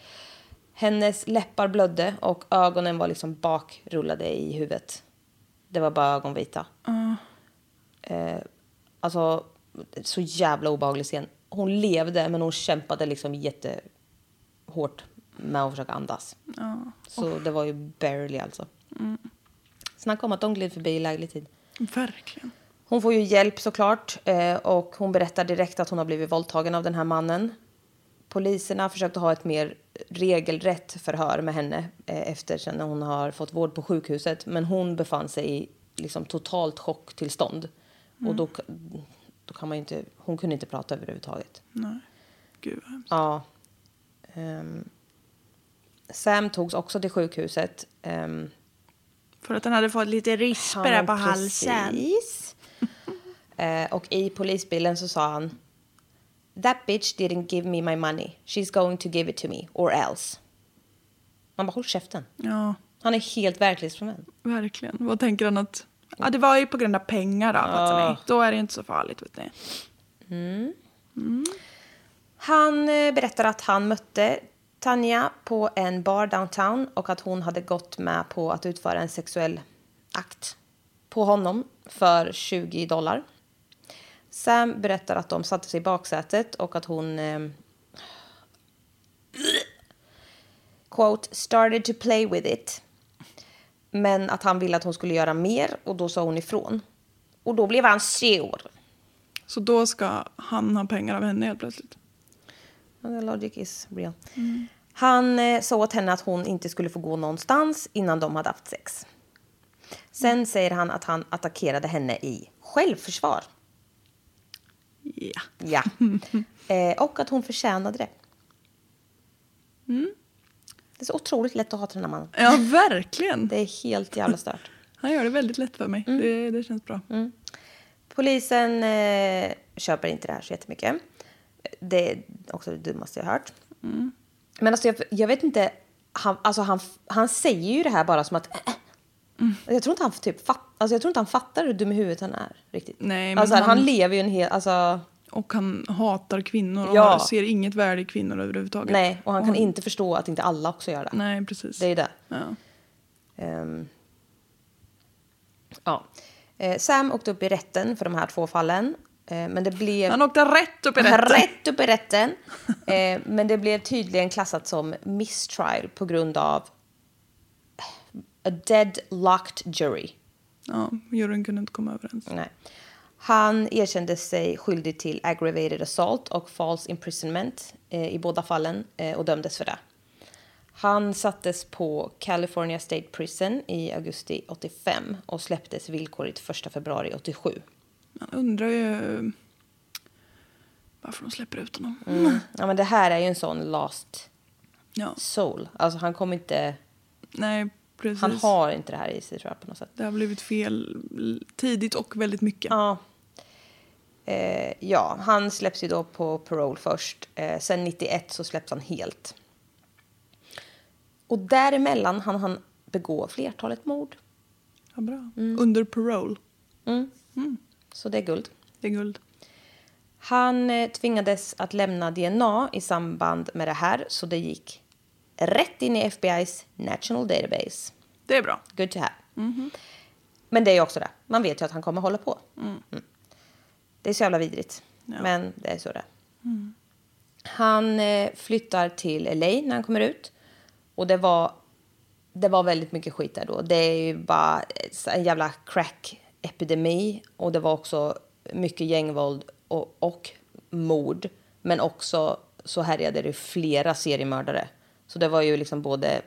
Hennes läppar blödde och ögonen var liksom bakrullade i huvudet. Det var bara ögonvita. Eh, alltså, så jävla obehaglig scen. Hon levde, men hon kämpade liksom jättehårt med att försöka andas. Så det var ju barely alltså. Snacka om att de gled förbi i läglig tid. Verkligen. Hon får ju hjälp såklart eh, och hon berättar direkt att hon har blivit våldtagen av den här mannen. Poliserna försökte ha ett mer regelrätt förhör med henne eh, efter sen hon har fått vård på sjukhuset. Men hon befann sig i liksom totalt chocktillstånd. Och då, då kan man inte, hon kunde inte prata överhuvudtaget. Nej. Gud vad hemskt. Ja. Ehm, Sam togs också till sjukhuset. ehm, För att han hade fått lite rispor där på halsen. Eh, och i polisbilen så sa han That bitch didn't give me my money. She's going to give it to me or else. Man bara håll käften. Ja, Han är helt verklighetsfrånvänd. verkligen. Vad tänker han att... Ja, det var ju på grund av pengar då. ni? Då är det inte så farligt, vet ni. Han eh, berättar att han mötte Tanja på en bar downtown och att hon hade gått med på att utföra en sexuell akt på honom för 20 dollar. Sam berättar att de satte sig i baksätet och att hon eh, quote, started to play with it. Men att han ville att hon skulle göra mer och då sa hon ifrån. Och då blev han sur. Så då ska han ha pengar av henne helt plötsligt. The logic is real. Han eh, sa åt henne att hon inte skulle få gå någonstans innan de hade haft sex. Sen säger han att han attackerade henne i självförsvar. Ja. Ja. eh, och att hon förtjänade det. Det är så otroligt lätt att hata den här mannen. Ja, verkligen. Det är helt jävla stört. Han gör det väldigt lätt för mig. Det, det känns bra. Polisen eh, köper inte det här så jättemycket. Det är också det dummaste jag har hört. Men alltså jag, jag vet inte, han, alltså han, han säger ju det här bara som att... äh, Jag tror inte han typ fatt, alltså jag tror inte han fattar hur dum i huvudet han är riktigt. Nej, men alltså, han, han- lever ju en hel... Alltså, Och han hatar kvinnor och Ja. ser inget värde i kvinnor överhuvudtaget. nej, och han kan inte förstå att inte alla också gör det. Nej, precis. Det är det. Ja. Ehm, ja. Eh, Sam åkte upp i rätten för de här två fallen. Eh, men det blev... Han åkte rätt upp i rätten. Rätt upp i rätten. Eh, men det blev tydligen klassat som mistrial på grund av a dead locked jury. Ja, juryn kunde inte komma överens. Nej. Han erkände sig skyldig till aggravated assault och false imprisonment eh, i båda fallen eh, och dömdes för det. Han sattes på California State Prison i augusti 85 och släpptes villkorligt 1 februari 87. Man undrar ju varför de släpper ut honom. Mm. Ja, men det här är ju en sån last Ja. soul. Alltså han kommer inte... Nej, precis. Han har inte det här i sig tror jag på något sätt. Det har blivit fel tidigt och väldigt mycket. Ja. Eh, ja, han släpps ju då på parole först. Eh, sen 91 så släpps han helt. Och däremellan han han begå flertalet mord. Ja, bra. Mm. Under parole. Så det är guld. Det är guld. Han eh, tvingades att lämna DNA i samband med det här så det gick rätt in i FBI's National Database. Det är bra. Good to have. Men det är också det. Man vet ju att han kommer hålla på. Mm. Det är så jävla vidrigt. Men det är så det är. Han eh, flyttar till LA när han kommer ut. Och det var, det var väldigt mycket skit där då. Det är ju bara en jävla crack-epidemi. Och det var också mycket gängvåld och, och mord. Men också så härjade det flera seriemördare. Så det var ju liksom både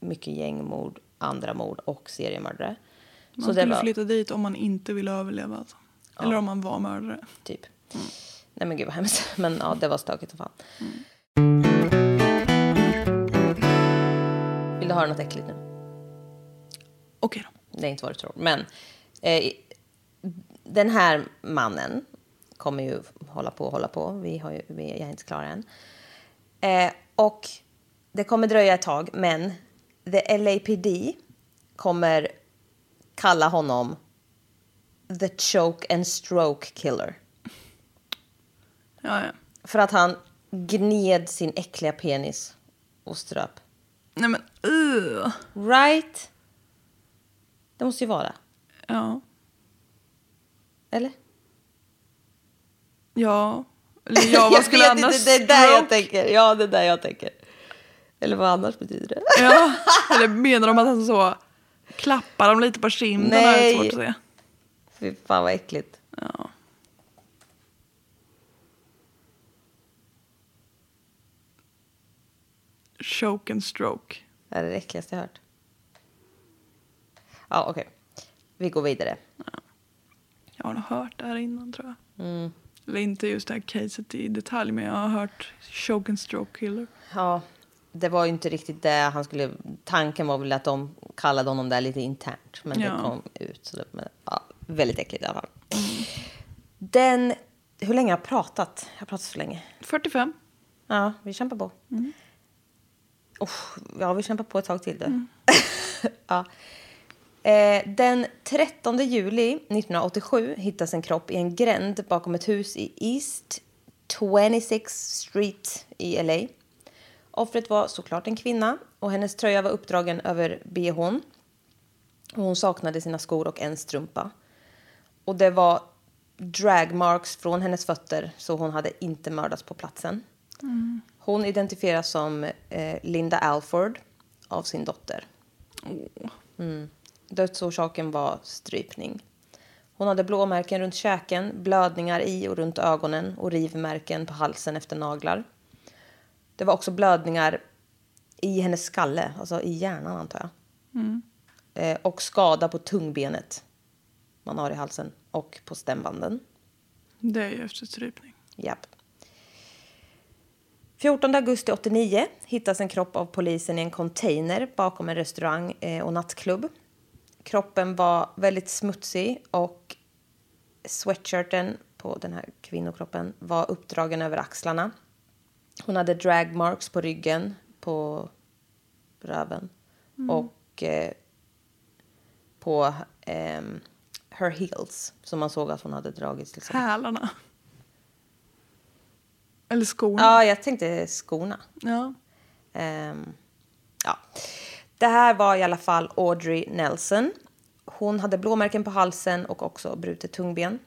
mycket gängmord, andra mord och seriemördare. Man så det skulle var flytta dit om man inte ville överleva. Alltså. Eller om man var mördare. typ. Nej men gud vad hemskt. Men ja, det var stökigt som fan. Vill du höra något äckligt nu? Okej då. Det är inte vad du tror. Men eh, den här mannen kommer ju hålla på och hålla på. Vi har ju, vi, är inte klar än. Eh, och det kommer dröja ett tag, men the LAPD kommer kalla honom the choke and stroke killer. Ja, ja. För att han gned sin äckliga penis och ströp. Nej men uh. Right? Det måste ju vara. Ja. Eller? Ja. Eller ja, vad skulle jag vet annars inte, det är där jag tänker. Ja, det är där jag tänker. Eller vad annars betyder det? Ja. Eller menar de att han så klappar dem lite på kinden? Det är Nej. svårt att se. Fy fan vad äckligt. Ja. Choke and stroke. Det är det äckligaste jag hört. Ja, okej. Vi går vidare. Jag har nog hört det här innan tror jag. Mm. Eller inte just det här caset i detalj men jag har hört choke and stroke killer. Ja, det var ju inte riktigt det han skulle... Tanken var väl att de kallade honom där lite internt. Men Ja. det kom ut. Så det, men, ja, väldigt äckligt i alla fall. Den... Hur länge har jag pratat? Jag har pratat så länge. 45. Ja, vi kämpar på. Oh, ja, vi kämpar på ett tag till. Du. ja. Eh, den 13 juli 1987 hittas en kropp i en gränd bakom ett hus i East 26 Street i LA. Offret var såklart en kvinna och hennes tröja var uppdragen över bhn. Och hon saknade sina skor och en strumpa. Och det var dragmarks från hennes fötter så hon hade inte mördats på platsen. Hon identifieras som eh, Linda Alford av sin dotter. Mm. Dödsorsaken var strypning. Hon hade blåmärken runt käken, blödningar i och runt ögonen och rivmärken på halsen efter naglar. Det var också blödningar i hennes skalle, alltså i hjärnan antar jag. Eh, och skada på tungbenet man har i halsen och på stämbanden. Det är ju efter strypning. Japp. 14 augusti 89 hittas en kropp av polisen i en container bakom en restaurang eh, och nattklubb. Kroppen var väldigt smutsig och sweatshirten på den här kvinnokroppen var uppdragen över axlarna. Hon hade drag marks på ryggen, på röven och eh, på ehm, her heels som man såg att hon hade dragits. Liksom. Hälarna. Eller skorna. Ja, jag tänkte skorna. Ja. Ehm, ja. Det här var i alla fall Audrey Nelson. Hon hade blåmärken på halsen och också brutet tungben.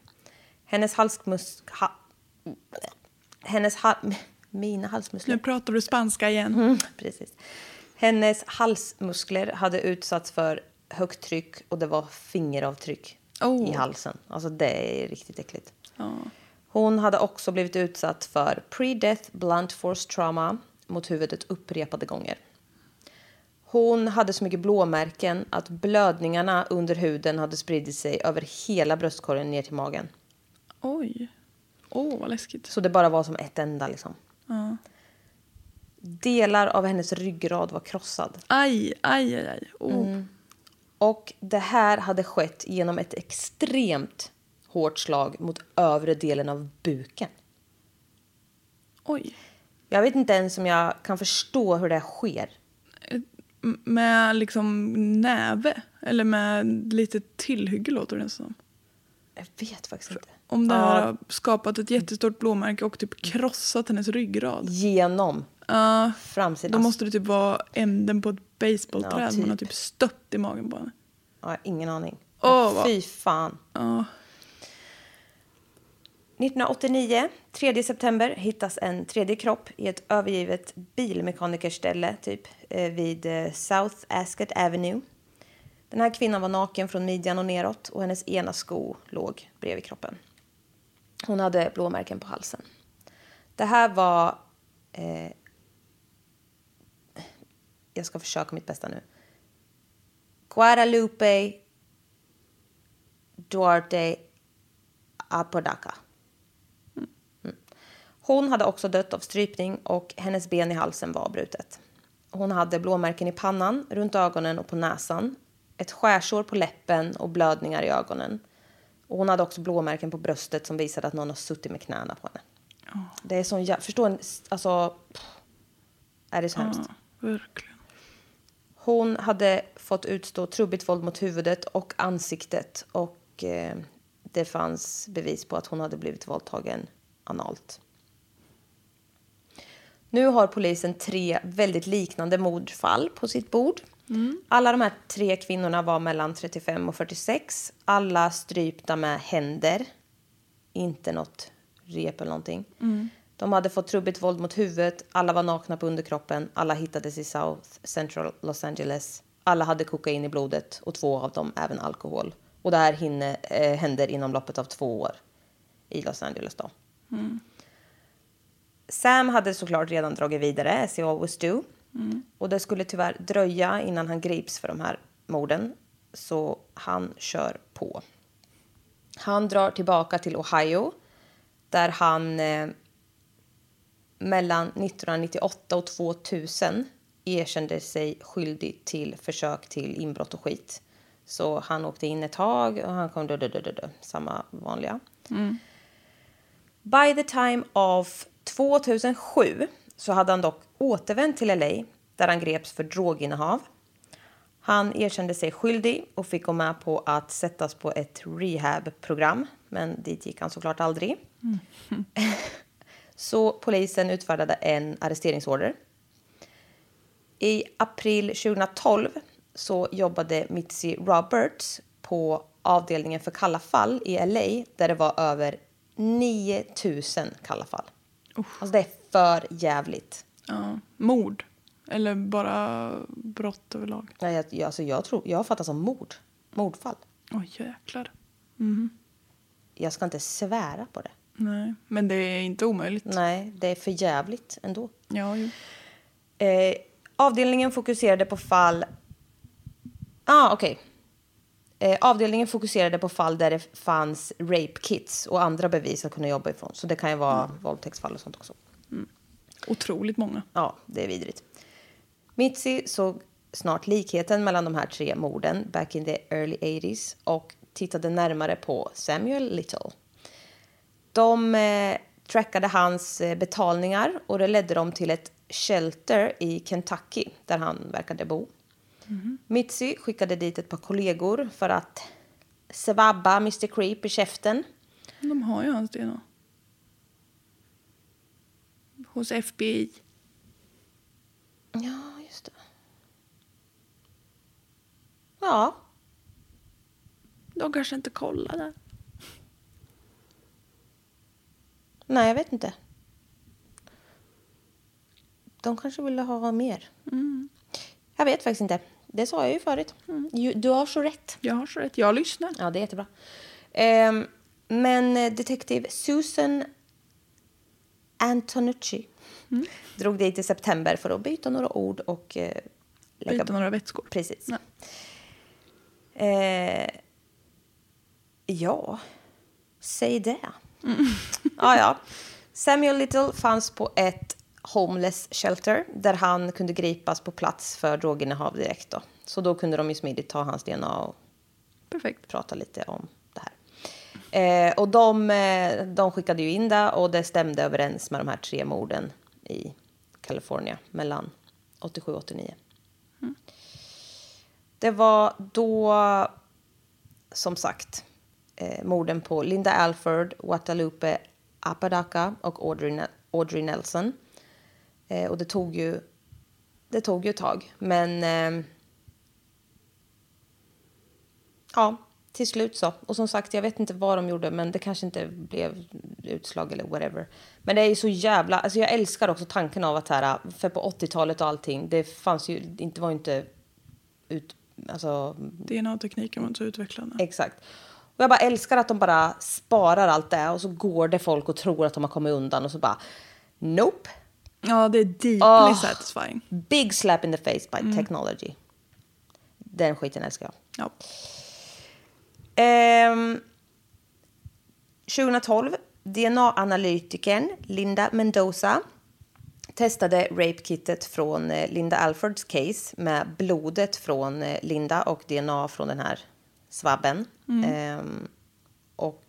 Hennes halsmus... Ha, hennes ha, mina halsmuskler. Nu pratar du spanska igen. Mm, precis. Hennes halsmuskler hade utsatts för högt tryck och det var fingeravtryck Oh. i halsen. Alltså det är riktigt äckligt. Ja. Hon hade också blivit utsatt för pre-death blunt force trauma mot huvudet upprepade gånger. Hon hade så mycket blåmärken att blödningarna under huden hade spridit sig över hela bröstkorgen ner till magen. Oj. Åh, vad läskigt. Så det bara var som ett enda liksom. Ja. Delar av hennes ryggrad var krossad. Aj, aj, aj. aj. Oh. Och det här hade skett genom ett extremt hårt slag mot övre delen av buken. Oj. Jag vet inte ens om jag kan förstå hur det här sker. Med liksom näve? Eller med lite tillhygge låter det som. Jag vet faktiskt inte. Om det Ja. har skapat ett jättestort blåmärke och typ krossat hennes ryggrad. Genom Ja, framsidan. då måste det typ vara änden på ett baseballträd. Ja, typ. Man har typ stött i magen på henne. Ja, ingen aning. Vad- Fy fan. Ja. 1989, 3 september, hittas en tredje kropp i ett övergivet bilmekanikerställe typ eh, vid eh, South Ascot Avenue. Den här kvinnan var naken från midjan och neråt och hennes ena sko låg bredvid kroppen. Hon hade blåmärken på halsen. Det här var... Eh, jag ska försöka mitt bästa nu. Guadalupe Duarte Apodaca. Hon hade också dött av strypning och hennes ben i halsen var brutet. Hon hade blåmärken i pannan, runt ögonen och på näsan. Ett skärsår på läppen och blödningar i ögonen. Och hon hade också blåmärken på bröstet som visade att någon har suttit med knäna på henne. Det är sån jä- Förstå en... Alltså... pff. Är det så hemskt? Verkligen. Hon hade fått utstå trubbigt våld mot huvudet och ansiktet och eh, det fanns bevis på att hon hade blivit våldtagen analt. Nu har polisen tre väldigt liknande mordfall på sitt bord. Alla de här tre kvinnorna var mellan 35 och 46. Alla strypta med händer. Inte något rep eller någonting. De hade fått trubbigt våld mot huvudet. Alla var nakna på underkroppen. Alla hittades i South Central Los Angeles. Alla hade kokain i blodet och två av dem även alkohol. Och det här hinner, eh, händer inom loppet av två år i Los Angeles. Då. Sam hade såklart redan dragit vidare, as he always do. Och det skulle tyvärr dröja innan han grips för de här morden. Så han kör på. Han drar tillbaka till Ohio där han eh, mellan 1998 och 2000 erkände sig skyldig till försök till inbrott och skit. Så han åkte in ett tag och han kom dö, dö, dö, dö, samma vanliga. By the time of 2007 så hade han dock återvänt till LA där han greps för droginnehav. Han erkände sig skyldig och fick gå med på att sättas på ett rehabprogram, men dit gick han såklart aldrig. Så polisen utfärdade en arresteringsorder. I april 2012 så jobbade Mitzi Roberts på avdelningen för kalla fall i LA där det var över 9000 kalla fall. Alltså det är för jävligt. Ja. Mord. Eller bara brott överlag. Nej, jag, jag- alltså jag, tror, jag fattar som mord. Mordfall. Oj, jäklar. Jag ska inte svära på det. Nej, men det är inte omöjligt. Nej, det är för jävligt ändå. Ja, jo. Eh, avdelningen fokuserade på fall... Ah, okej. Eh, avdelningen fokuserade på fall där det fanns rape kits och andra bevis att kunna jobba ifrån. Så det kan ju vara våldtäktsfall och sånt också. Otroligt många. Ja, det är vidrigt. Mitzi såg snart likheten mellan de här tre morden back in the early 80s och tittade närmare på Samuel Little. De eh, trackade hans eh, betalningar och det ledde dem till ett shelter i Kentucky där han verkade bo. Mitzi skickade dit ett par kollegor för att svabba Mr Creep i käften. De har ju hans DNA. Hos FBI. Ja, just det. Ja, De kanske inte kollade. Nej, jag vet inte. De kanske ville ha mer. Jag vet faktiskt inte. Det sa jag ju förut. Ju- Du har så rätt. Jag har så rätt. Jag lyssnar. Ja, det är jättebra. Ehm, men eh, detektiv Susan Antonucci drog dit i september för att byta några ord och eh, lägga... Byta några vätskor. Precis. Ja. Eh, ja, säg det. ja, ja. Samuel Little fanns på ett homeless shelter där han kunde gripas på plats för droginnehav direkt. Då. Så då kunde de ju smidigt ta hans DNA och Perfekt. prata lite om det här. Eh, och de, eh, de skickade ju in det och det stämde överens med de här tre morden i Kalifornien mellan 87 och 89. Det var då, som sagt, eh, morden på Linda Alford, Guadalupe Apodaca och Audrey, Audrey Nelson. Eh, och det tog ju, det tog ju ett tag, men eh, ja, till slut så. Och som sagt, jag vet inte vad de gjorde, men det kanske inte blev utslag eller whatever. Men det är ju så jävla, alltså jag älskar också tanken av att här, för på 80-talet och allting, det fanns ju, inte var ju inte ut, alltså DNA-tekniken var inte så utvecklande. Exakt. Och jag bara älskar att de bara sparar allt det och så går det folk och tror att de har kommit undan och så bara Nope. Ja, det är deeply Åh. satisfying. Big slap in the face by technology. Den skiten älskar jag. Ja. Ehm, 2012, DNA-analytikern Linda Mendoza testade rape-kittet från eh, Linda Alfords case med blodet från eh, Linda och DNA från den här svabben. Ehm, och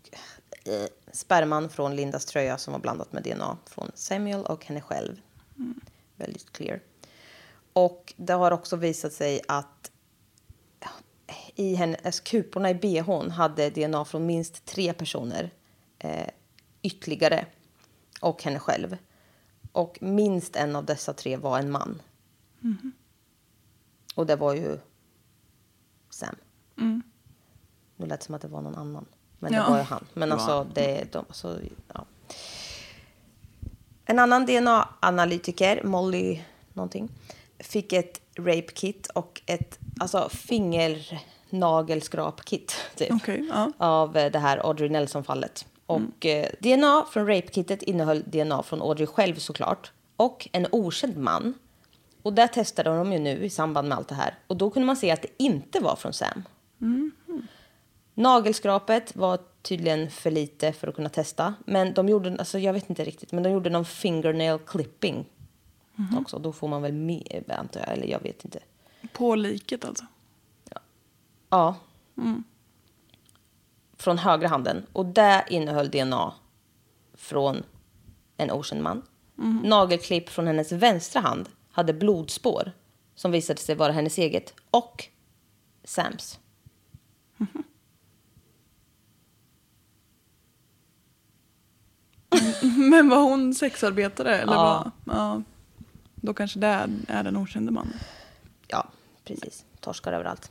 eh, sperman från Lindas tröja som var blandat med DNA från Samuel och henne själv. Väldigt clear. Och det har också visat sig att i hennes kuporna i bhn hade DNA från minst tre personer eh, ytterligare och henne själv. Och minst en av dessa tre var en man. Och det var ju Sam. Nu lät det som att det var någon annan. Men Ja, det var ju han. Men alltså, det, de, så, ja. En annan DNA-analytiker, Molly någonting, fick ett rape kit och ett alltså, fingernagelskrap-kit typ, Okej, ja. av eh, det här Audrey Nelson-fallet. Och eh, DNA från rape-kittet innehöll DNA från Audrey själv såklart och en okänd man. Och där testade de ju nu i samband med allt det här. Och då kunde man se att det inte var från Sam. Nagelskrapet var tydligen för lite för att kunna testa. Men de gjorde, alltså jag vet inte riktigt, men de gjorde någon fingernail clipping också. Då får man väl mer, antar jag, eller jag vet inte. På liket alltså. Ja. Från högra handen. Och det innehöll DNA från en okänd man. Nagelklipp från hennes vänstra hand hade blodspår som visade sig vara hennes eget och Sams. Men var hon sexarbetare? Eller Ja. Vad? ja. Då kanske det är, är den okände mannen. Ja, precis. Torskar överallt.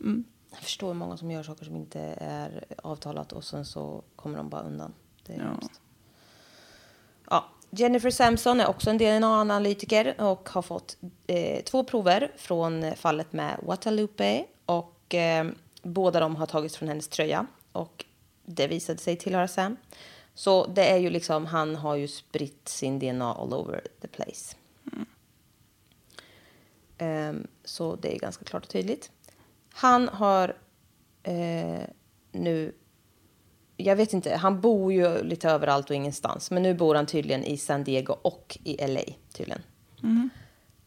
Mm. Jag förstår många som gör saker som inte är avtalat och sen så kommer de bara undan. Det är Ja. hemskt. Ja. Jennifer Sampson är också en DNA-analytiker och har fått eh, två prover från fallet med Guadalupe och eh, båda de har tagits från hennes tröja och det visade sig tillhöra Sam. Så det är ju liksom, han har ju spritt sin DNA all over the place. Ehm, så det är ganska klart och tydligt. Han har eh, nu... Jag vet inte, han bor ju lite överallt och ingenstans. Men nu bor han tydligen i San Diego och i LA tydligen.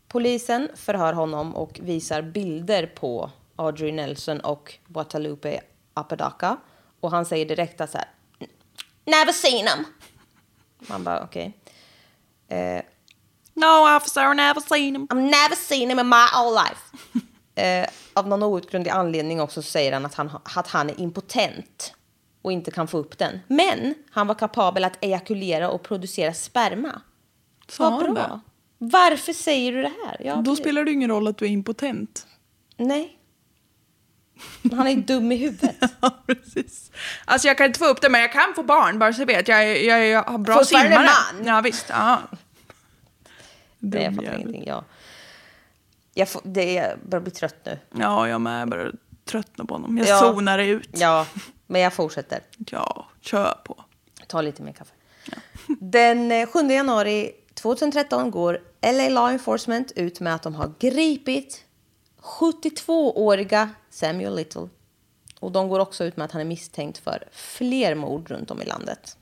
Polisen förhör honom och visar bilder på Audrey Nelson och Guadalupe Apodaca. Och han säger direkt att så här... Never seen them! Man bara okej. Eh, No officer, never seen him. I've never seen him in my whole life. eh, av någon outgrundlig anledning också så säger han att han, att han är impotent och inte kan få upp den. Men han var kapabel att ejakulera och producera sperma. Sa Vad bra. det? Varför säger du det här? Ja, Då spelar det ingen roll att du är impotent. Nej. Han är ju dum i huvudet. Ja, precis. Alltså jag kan inte få upp det, men jag kan få barn, bara så du vet. Jag, jag, jag har bra Fortfarande simmare. man. Ja, visst. Ja. Nej, jag fattar ingenting. Jag, jag, får, det, jag börjar bli trött nu. Ja, jag med. Jag börjar tröttna på honom. Jag Ja. zonar ut. Ja, men jag fortsätter. Ja, kör på. Ta lite mer kaffe. Den eh, 7 januari 2013 går LA Law Enforcement ut med att de har gripit 72-åriga Samuel Little. Och de går också ut med att han är misstänkt för fler mord runt om i landet.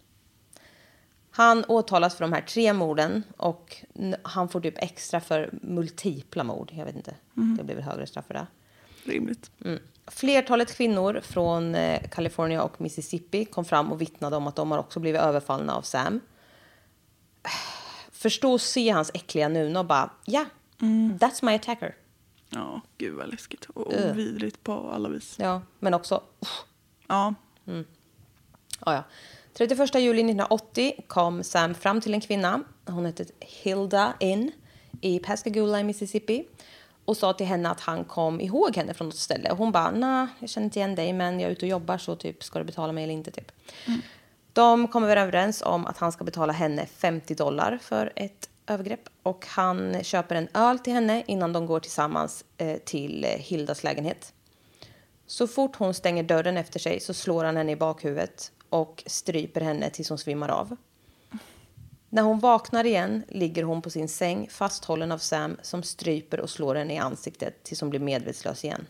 Han åtalas för de här tre morden och han får typ extra för multipla mord. Jag vet inte, det blir väl högre straff för det. rimligt. Flertalet kvinnor från eh, California och Mississippi kom fram och vittnade om att de har också blivit överfallna av Sam. Förstå och se hans äckliga nuna och bara, ja, that's my attacker. Ja, gud vad läskigt. Och Ugh. vidrigt på alla vis. Ja, men också, uff, Ja, Ja, ja. 31 juli 1980 kom Sam fram till en kvinna, hon hette Hilda In, i Pascagoula i Mississippi och sa till henne att han kom ihåg henne från något ställe. Och hon bara, nej, jag känner inte igen dig, men jag är ute och jobbar så typ, ska du betala mig eller inte? Typ. De kommer överens om att han ska betala henne 50 dollar för ett övergrepp och han köper en öl till henne innan de går tillsammans eh, till eh, Hildas lägenhet. Så fort hon stänger dörren efter sig så slår han henne i bakhuvudet och stryper henne tills hon svimmar av. När hon vaknar igen ligger hon på sin säng fasthållen av Sam som stryper och slår henne i ansiktet tills hon blir medvetslös igen.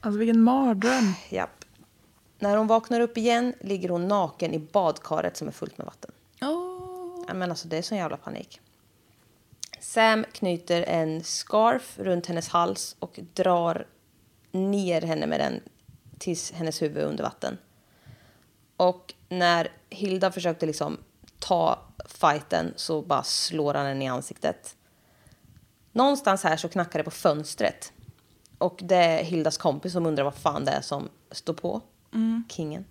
alltså vilken mardröm. Japp. När hon vaknar upp igen ligger hon naken i badkaret som är fullt med vatten. Men alltså det är sån jävla panik. Sam knyter en scarf runt hennes hals och drar ner henne med den tills hennes huvud är under vatten. Och när Hilda försökte liksom ta fighten så bara slår han henne i ansiktet. Någonstans här så knackar det på fönstret. Och det är Hildas kompis som undrar vad fan det är som står på. Kingen.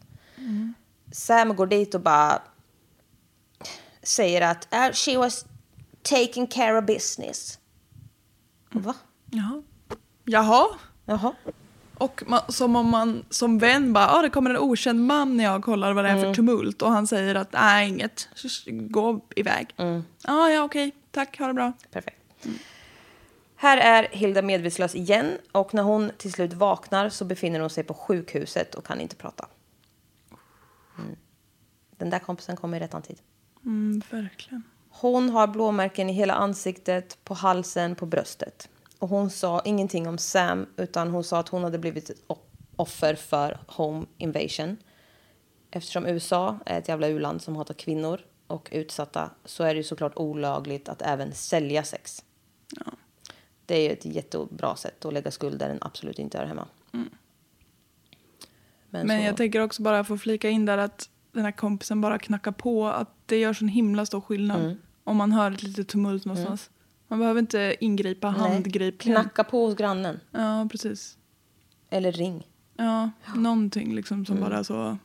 Sam går dit och bara säger att "Ah, she was taking care of business. Va? Jaha. Jaha. Jaha. Och man, som om man som vän bara, ah, det kommer en okänd man när jag kollar vad det är för tumult och han säger att nej inget, så s- gå iväg. Ah, ja okej, tack, ha det bra. Perfekt. Här är Hilda medvetslös igen och när hon till slut vaknar så befinner hon sig på sjukhuset och kan inte prata. Mm. Den där kompisen kommer i rättan tid. Mm, verkligen. Hon har blåmärken i hela ansiktet, på halsen, på bröstet. Och hon sa ingenting om Sam utan hon sa att hon hade blivit ett offer för home invasion. Eftersom USA är ett jävla uland som hatar kvinnor och utsatta så är det ju såklart olagligt att även sälja sex. Det är ju ett jättebra sätt att lägga skuld där den absolut inte hör hemma. Men, Men så, jag tänker också bara få flika in där att den här kompisen bara knackar på att det gör sån himla stor skillnad Mm. om man hör ett litet tumult någonstans. Man behöver inte ingripa handgripligen. knacka på hos grannen. Ja, precis. Eller ring. Ja, någonting liksom som bara så Mm.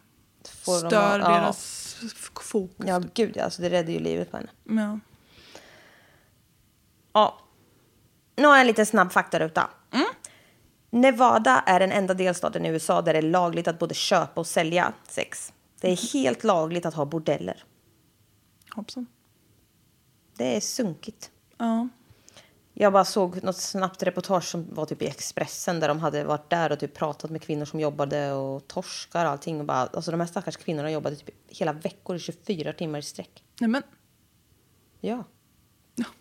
Får de stör ha- ja. deras fokus. Ja, gud ja. Alltså, det räddar ju livet på henne. Ja. Ja. Nu har jag en liten snabb faktaruta. Nevada är den enda delstaten i USA där det är lagligt att både köpa och sälja sex. Det är helt lagligt att ha bordeller. Hoppsan. Det är sunkigt. Ja. Jag bara såg något snabbt reportage som var typ i Expressen där de hade varit där och typ pratat med kvinnor som jobbade och torskar och allting. Och bara, alltså de här stackars kvinnorna jobbade typ hela veckor i 24 timmar i sträck. Nej, men Ja.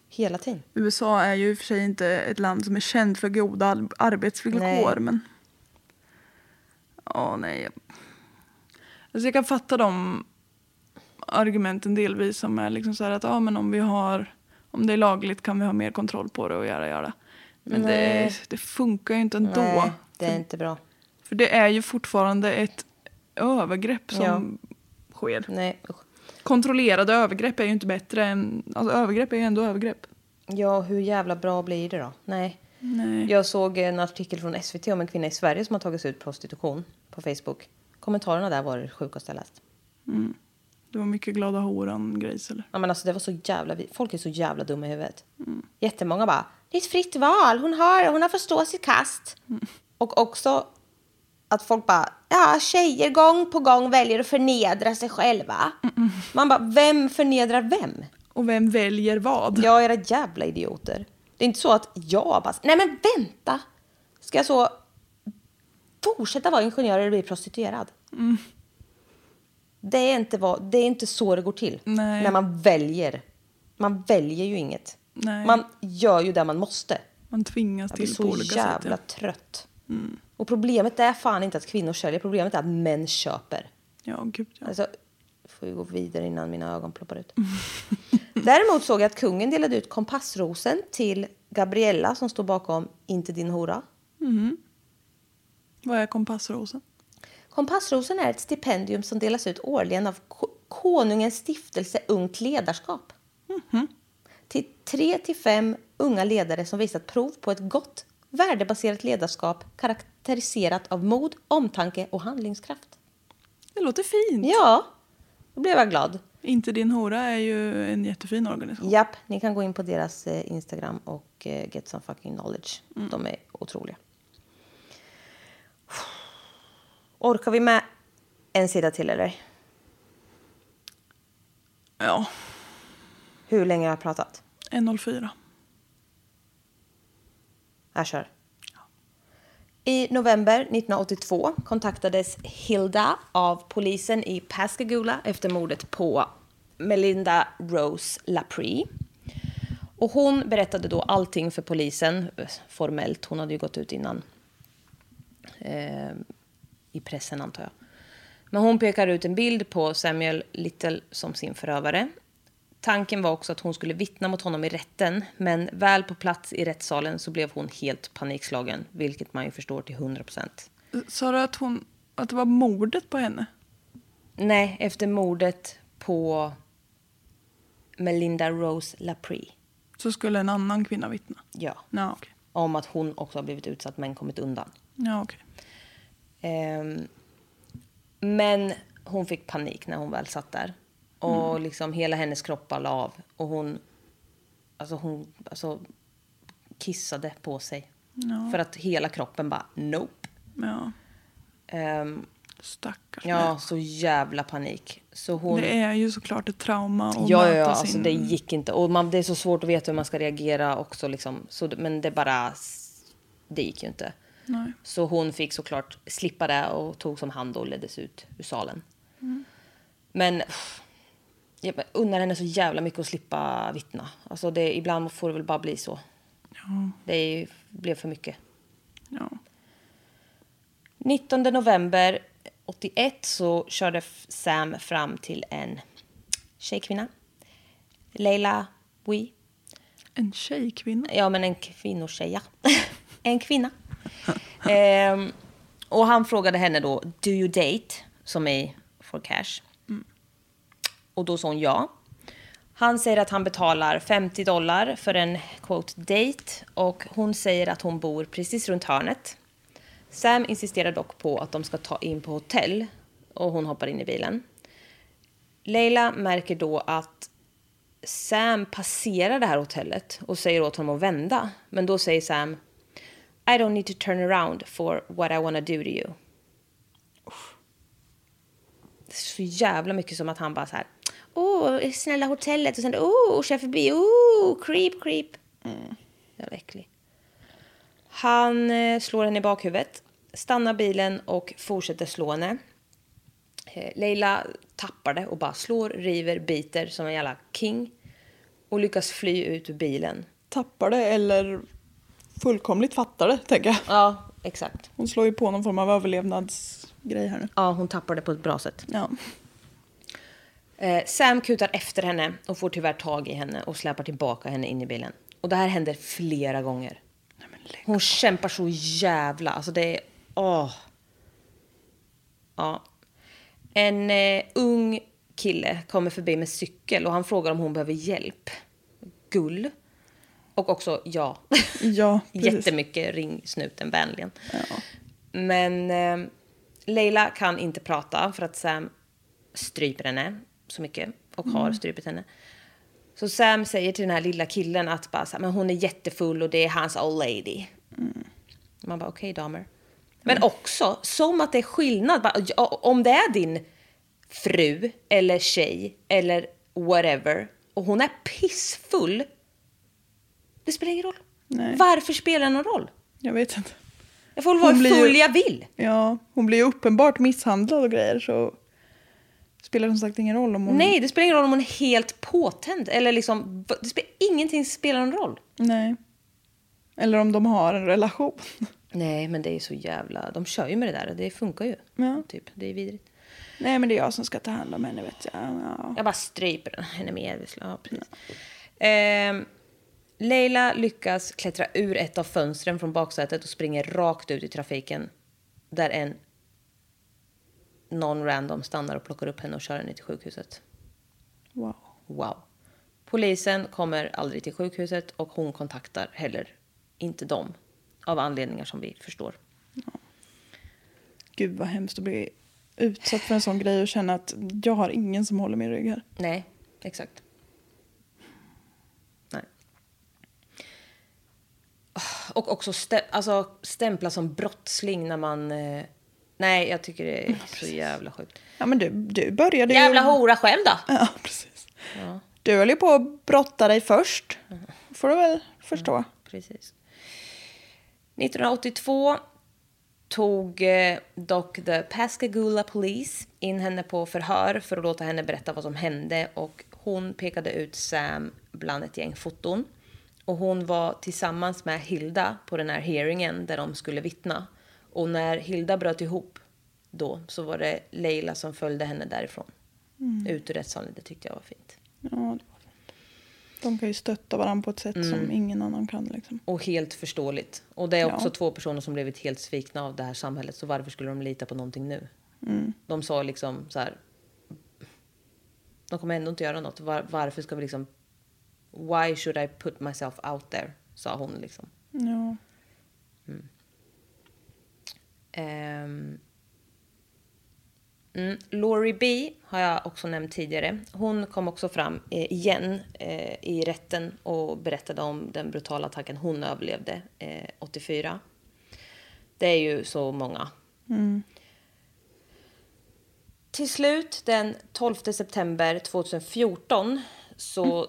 Hela tiden. USA är ju i och för sig inte ett land som är känt för goda ar- arbetsvillkor. Nej. Men... Ja, nej. Alltså jag kan fatta de argumenten delvis som är liksom så här att ja, men om vi har om det är lagligt kan vi ha mer kontroll på det och göra göra. Men det, det funkar ju inte ändå. Nej, det är inte bra. för det är ju fortfarande ett övergrepp som sker. Nej. Kontrollerade övergrepp är ju inte bättre än... Alltså övergrepp är ju ändå övergrepp. Ja, hur jävla bra blir det då? Nej. Nej. Jag såg en artikel från SVT om en kvinna i Sverige som har tagit sig ut prostitution på Facebook. Kommentarerna där var det sjukaste jag läst. Det var mycket glada horan-grejs eller? Ja, men alltså, det var så jävla... Folk är så jävla dumma i huvudet. Jättemånga bara, det är ett fritt val. Hon har, hon har fått stå sitt kast. Och också att folk bara, ja, tjejer gång på gång väljer att förnedra sig själva. Man bara, vem förnedrar vem? Och vem väljer vad? Ja, era jävla idioter. Det är inte så att jag bara, nej men vänta. Ska jag så fortsätta vara ingenjör eller bli prostituerad? Det, är inte vad, det är inte så det går till. Nej. När man väljer. Man väljer ju inget. Nej. Man gör ju det man måste. Man tvingas Jag blir till på så olika jävla sätt. ja. trött. Och problemet är fan inte att kvinnor säljer. Problemet är att män köper. Ja, gud ja. Alltså, får vi gå vidare innan mina ögon ploppar ut. Däremot såg jag att kungen delade ut kompassrosen till Gabriella som står bakom Inte din hora. Vad är kompassrosen? Kompassrosen är ett stipendium som delas ut årligen av Ko- Konungens stiftelse Ungt ledarskap. Till tre till fem unga ledare som visat prov på ett gott, värdebaserat ledarskap karaktäriserat av mod, omtanke och handlingskraft. Det låter fint. Ja, då blev jag glad. Inte din hora är ju en jättefin organisation. Japp, ni kan gå in på deras eh, Instagram och eh, get some fucking knowledge. De är otroliga. Orkar vi med en sida till eller? Ja, Hur länge har jag pratat? 1.04. Jag kör. I november 1982 kontaktades Hilda av polisen i Pascagoula efter mordet på Melinda Rose Laprie. Och hon berättade då allting för polisen, formellt. Hon hade ju gått ut innan eh, i pressen, antar jag. Men hon pekar ut en bild på Samuel Little som sin förövare. Tanken var också att hon skulle vittna mot honom i rätten, men väl på plats i rättssalen så blev hon helt panikslagen, vilket man ju förstår till 100 procent. Sa du att, hon, att det var mordet på henne? Nej, efter mordet på Melinda Rose Laprie. Så skulle en annan kvinna vittna? Ja. Ja, okej. Om att hon också har blivit utsatt men kommit undan. Ja, okej. Ehm, men hon fick panik när hon väl satt där. Och liksom hela hennes kropp la av. Och hon, alltså hon alltså, kissade på sig. För att hela kroppen bara nope. Ja, Ehm, stackars ja, människa. så jävla panik. Så hon... Det är ju såklart ett trauma att Ja, ja, möta ja sin... alltså det gick inte. Och man, det är så svårt att veta hur man ska reagera också. Liksom. Så, men det bara... Det gick ju inte. Nej. Så hon fick såklart slippa det och tog som hand och leddes ut ur salen. Men pff, jag unnar henne så jävla mycket att slippa vittna. Alltså det, ibland får det väl bara bli så. Det är, ju- blev för mycket. Ja. 19 november 81 så körde Sam fram till en tjejkvinna. Leila Wee. En tjejkvinna? Ja, men en kvinnotjeja. en kvinna. Ehm, och han frågade henne då, do you date? Som i for cash. Och då sa hon ja. Han säger att han betalar 50 dollar för en quote date och hon säger att hon bor precis runt hörnet. Sam insisterar dock på att de ska ta in på hotell och hon hoppar in i bilen. Leila märker då att Sam passerar det här hotellet och säger åt honom att vända. Men då säger Sam I don't need to turn around for what I wanna do to you. Uff. Det är så jävla mycket som att han bara så här. Åh, snälla hotellet och sen åh, kör förbi. Åh, creep, creep. Jävla äcklig. Han eh, slår henne i bakhuvudet, stannar bilen och fortsätter slå henne. Eh, Leila tappar det och bara slår, river, biter som en jävla king. Och lyckas fly ut ur bilen. Tappar det eller fullkomligt fattar det, tänker jag. Ja, exakt. Hon slår ju på någon form av överlevnadsgrej här nu. Ja, hon tappar det på ett bra sätt. Ja. Eh, Sam kutar efter henne och får tyvärr tag i henne och släpar tillbaka henne in i bilen. Och det här händer flera gånger. Hon kämpar så jävla... Alltså det är... Åh. Ja. En eh, ung kille kommer förbi med cykel och han frågar om hon behöver hjälp. Gull. Och också ja. Ja, precis. Jättemycket ring snuten vänligen. Men eh, Leila kan inte prata för att Sam stryper henne så mycket och har strypit henne. Så Sam säger till den här lilla killen att bara, här, men hon är jättefull och det är hans old lady. Man bara okej damer. Men också som att det är skillnad. Bara, ja, Om det är din fru eller tjej eller whatever och hon är pissfull. Det spelar ingen roll. Nej. Varför spelar det någon roll? Jag vet inte. Jag får väl Hon vara ju- full jag vill. Ja, hon blir ju uppenbart misshandlad och grejer så spelar som sagt ingen roll om hon... Nej, det spelar ingen roll om hon är helt påtänd. Eller liksom, det spelar, ingenting spelar någon roll. Nej. Eller om de har en relation. Nej, men det är så jävla... De kör ju med det där. Det funkar ju. Ja. Typ, det är vidrigt. Nej, men det är jag som ska ta hand om henne vet jag. Ja. Jag bara stryper henne med. Ja, precis. Ehm, Leila lyckas klättra ur ett av fönstren från baksätet och springer rakt ut i trafiken. Där en non-random stannar och plockar upp henne och kör henne till sjukhuset. Wow. Wow. Polisen kommer aldrig till sjukhuset och hon kontaktar heller inte dem. Av anledningar som vi förstår. Gud vad hemskt att bli utsatt för en sån grej och känna att jag har ingen som håller min rygg här. Nej, exakt. Och också stä alltså, stämpla som brottsling när man... Eh, nej, jag tycker det är så jävla sjukt. Ja men du, du började ju... Jävla hora själv då! Ja, precis. Du höll ju på att brotta dig först. får du väl förstå. Precis. 1982 tog eh, dock the Pascagoula Police in henne på förhör för att låta henne berätta vad som hände och hon pekade ut Sam bland ett gäng foton. Och hon var tillsammans med Hilda på den här hearingen där de skulle vittna. Och när Hilda bröt ihop då så var det Leila som följde henne därifrån. Ut ur rättssalen, det tyckte jag var fint. Ja, det var fint. De kan ju stötta varandra på ett sätt som ingen annan kan. Liksom. Och helt förståeligt. Och det är också Ja. två personer som blivit helt svikna av det här samhället. Så varför skulle de lita på någonting nu? De sa liksom så här. De kommer ändå inte göra något. Var, varför ska vi liksom... Why should I put myself out there? Sa hon liksom. Ja. Ehm. Mm. Laurie B har jag också nämnt tidigare. Hon kom också fram eh, igen eh, i rätten och berättade om den brutala attacken hon överlevde eh, 84. Det är ju så många. Till slut den 12 september 2014 så...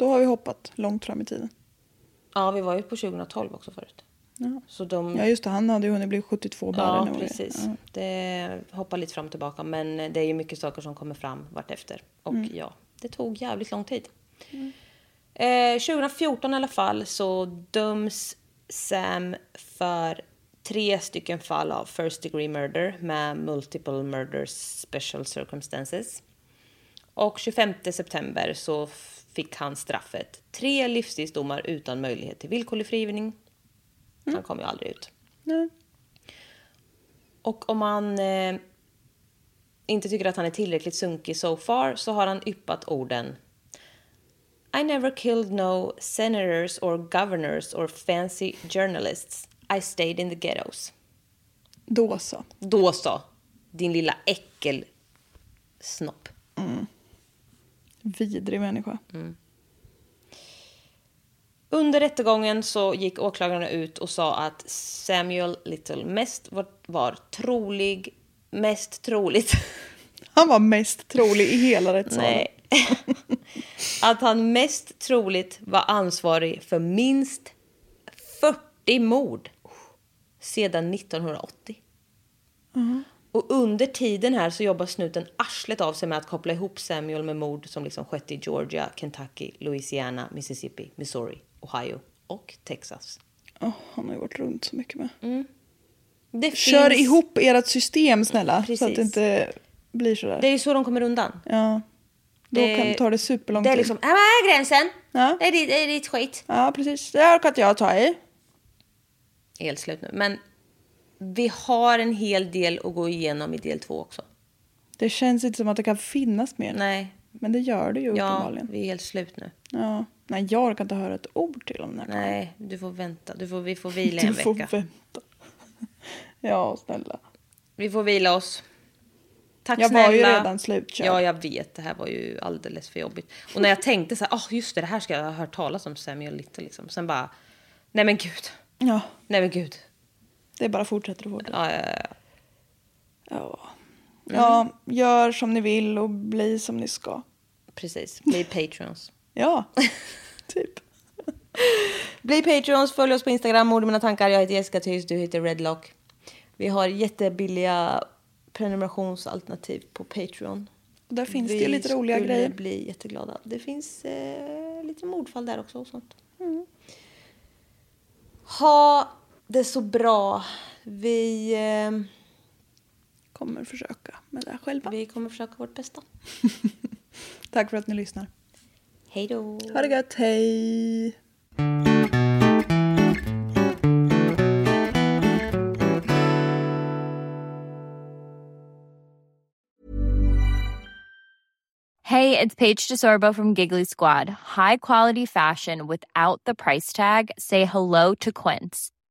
Då har vi hoppat långt fram i tiden. Ja, vi var ju på 2012 också förut. Ja. Så de... Ja just det, han hade ju hunnit bli 72 bara. Ja, precis. Ja. Det hoppar lite fram och tillbaka, men det är ju mycket saker som kommer fram vartefter. Och Mm. ja, det tog jävligt lång tid. Eh, 2014 i alla fall så döms Sam för tre stycken fall av first degree murder med multiple murders special circumstances. Och 25 september så fick han straffet tre livstidsdomar utan möjlighet till villkorlig frigivning. Han kom ju aldrig ut. Nej. Och om man eh, inte tycker att han är tillräckligt sunkig so far så har han yppat orden I never killed no senators or governors or fancy journalists. I stayed in the ghettos. Då så. Då så, din lilla äckel snopp. Vidrig människa. Under rättegången så gick åklagarna ut och sa att Samuel Little mest var, var trolig, mest troligt Han var mest trolig i hela rättssalen. Nej. att han mest troligt var ansvarig för minst 40 mord sedan 1980. Och under tiden här så jobbar snuten arslet av sig med att koppla ihop Samuel med mord som liksom skett i Georgia, Kentucky, Louisiana, Mississippi, Missouri, Ohio och Texas. Åh, han har ju varit runt så mycket med. Det Kör finns- ihop ert system snälla. Så att Precis. det inte blir sådär. Det är ju så de kommer undan. Ja. Då Det- kan, tar det superlång Det är tid. liksom, här är gränsen. Ja. Det är ditt, det är ditt skit. Ja, precis. Det här kan inte jag ta i. helt slut nu. Men vi har en hel del att gå igenom i del två också. Det känns inte som att det kan finnas mer. Nej, Men det gör det ju ja, uppenbarligen. vi är helt slut nu. Ja. Nej, jag kan inte höra ett ord till om den här. Nej, du får vänta. Du får, vi får vila en Du får vecka. vänta. Ja, snälla. Vi får vila oss. Tack Jag snälla. var ju redan slutkörd. Ja, jag vet. Det här var ju alldeles för jobbigt. Och när jag tänkte så här, oh, just det, det här ska jag ha hört talas om Samuel Little liksom. Sen bara, nej men gud. Ja, Nej men gud. Det bara fortsätter och fortsätter. Ja, ja, ja. Ja. ja, gör som ni vill och bli som ni ska. Precis. Bli Patreons. Ja, typ. Bli Patreons, följ oss på Instagram, mord i mina tankar. Jag heter Jessica Thys, du heter Redlock. Vi har jättebilliga prenumerationsalternativ på Patreon. Och där finns det Vi ju lite roliga grejer. bli jätteglada. Det finns eh, lite mordfall där också och sånt. Mm. Ha det så bra. Vi, eh, Kommer försöka med det här själva. vi kommer försöka vårt bästa. Tack för att ni lyssnar. Hej då. Ha det gött, hej! Hey, it's Paige DeSorbo from Giggly Squad. High quality fashion without the price tag. Say hello to Quince.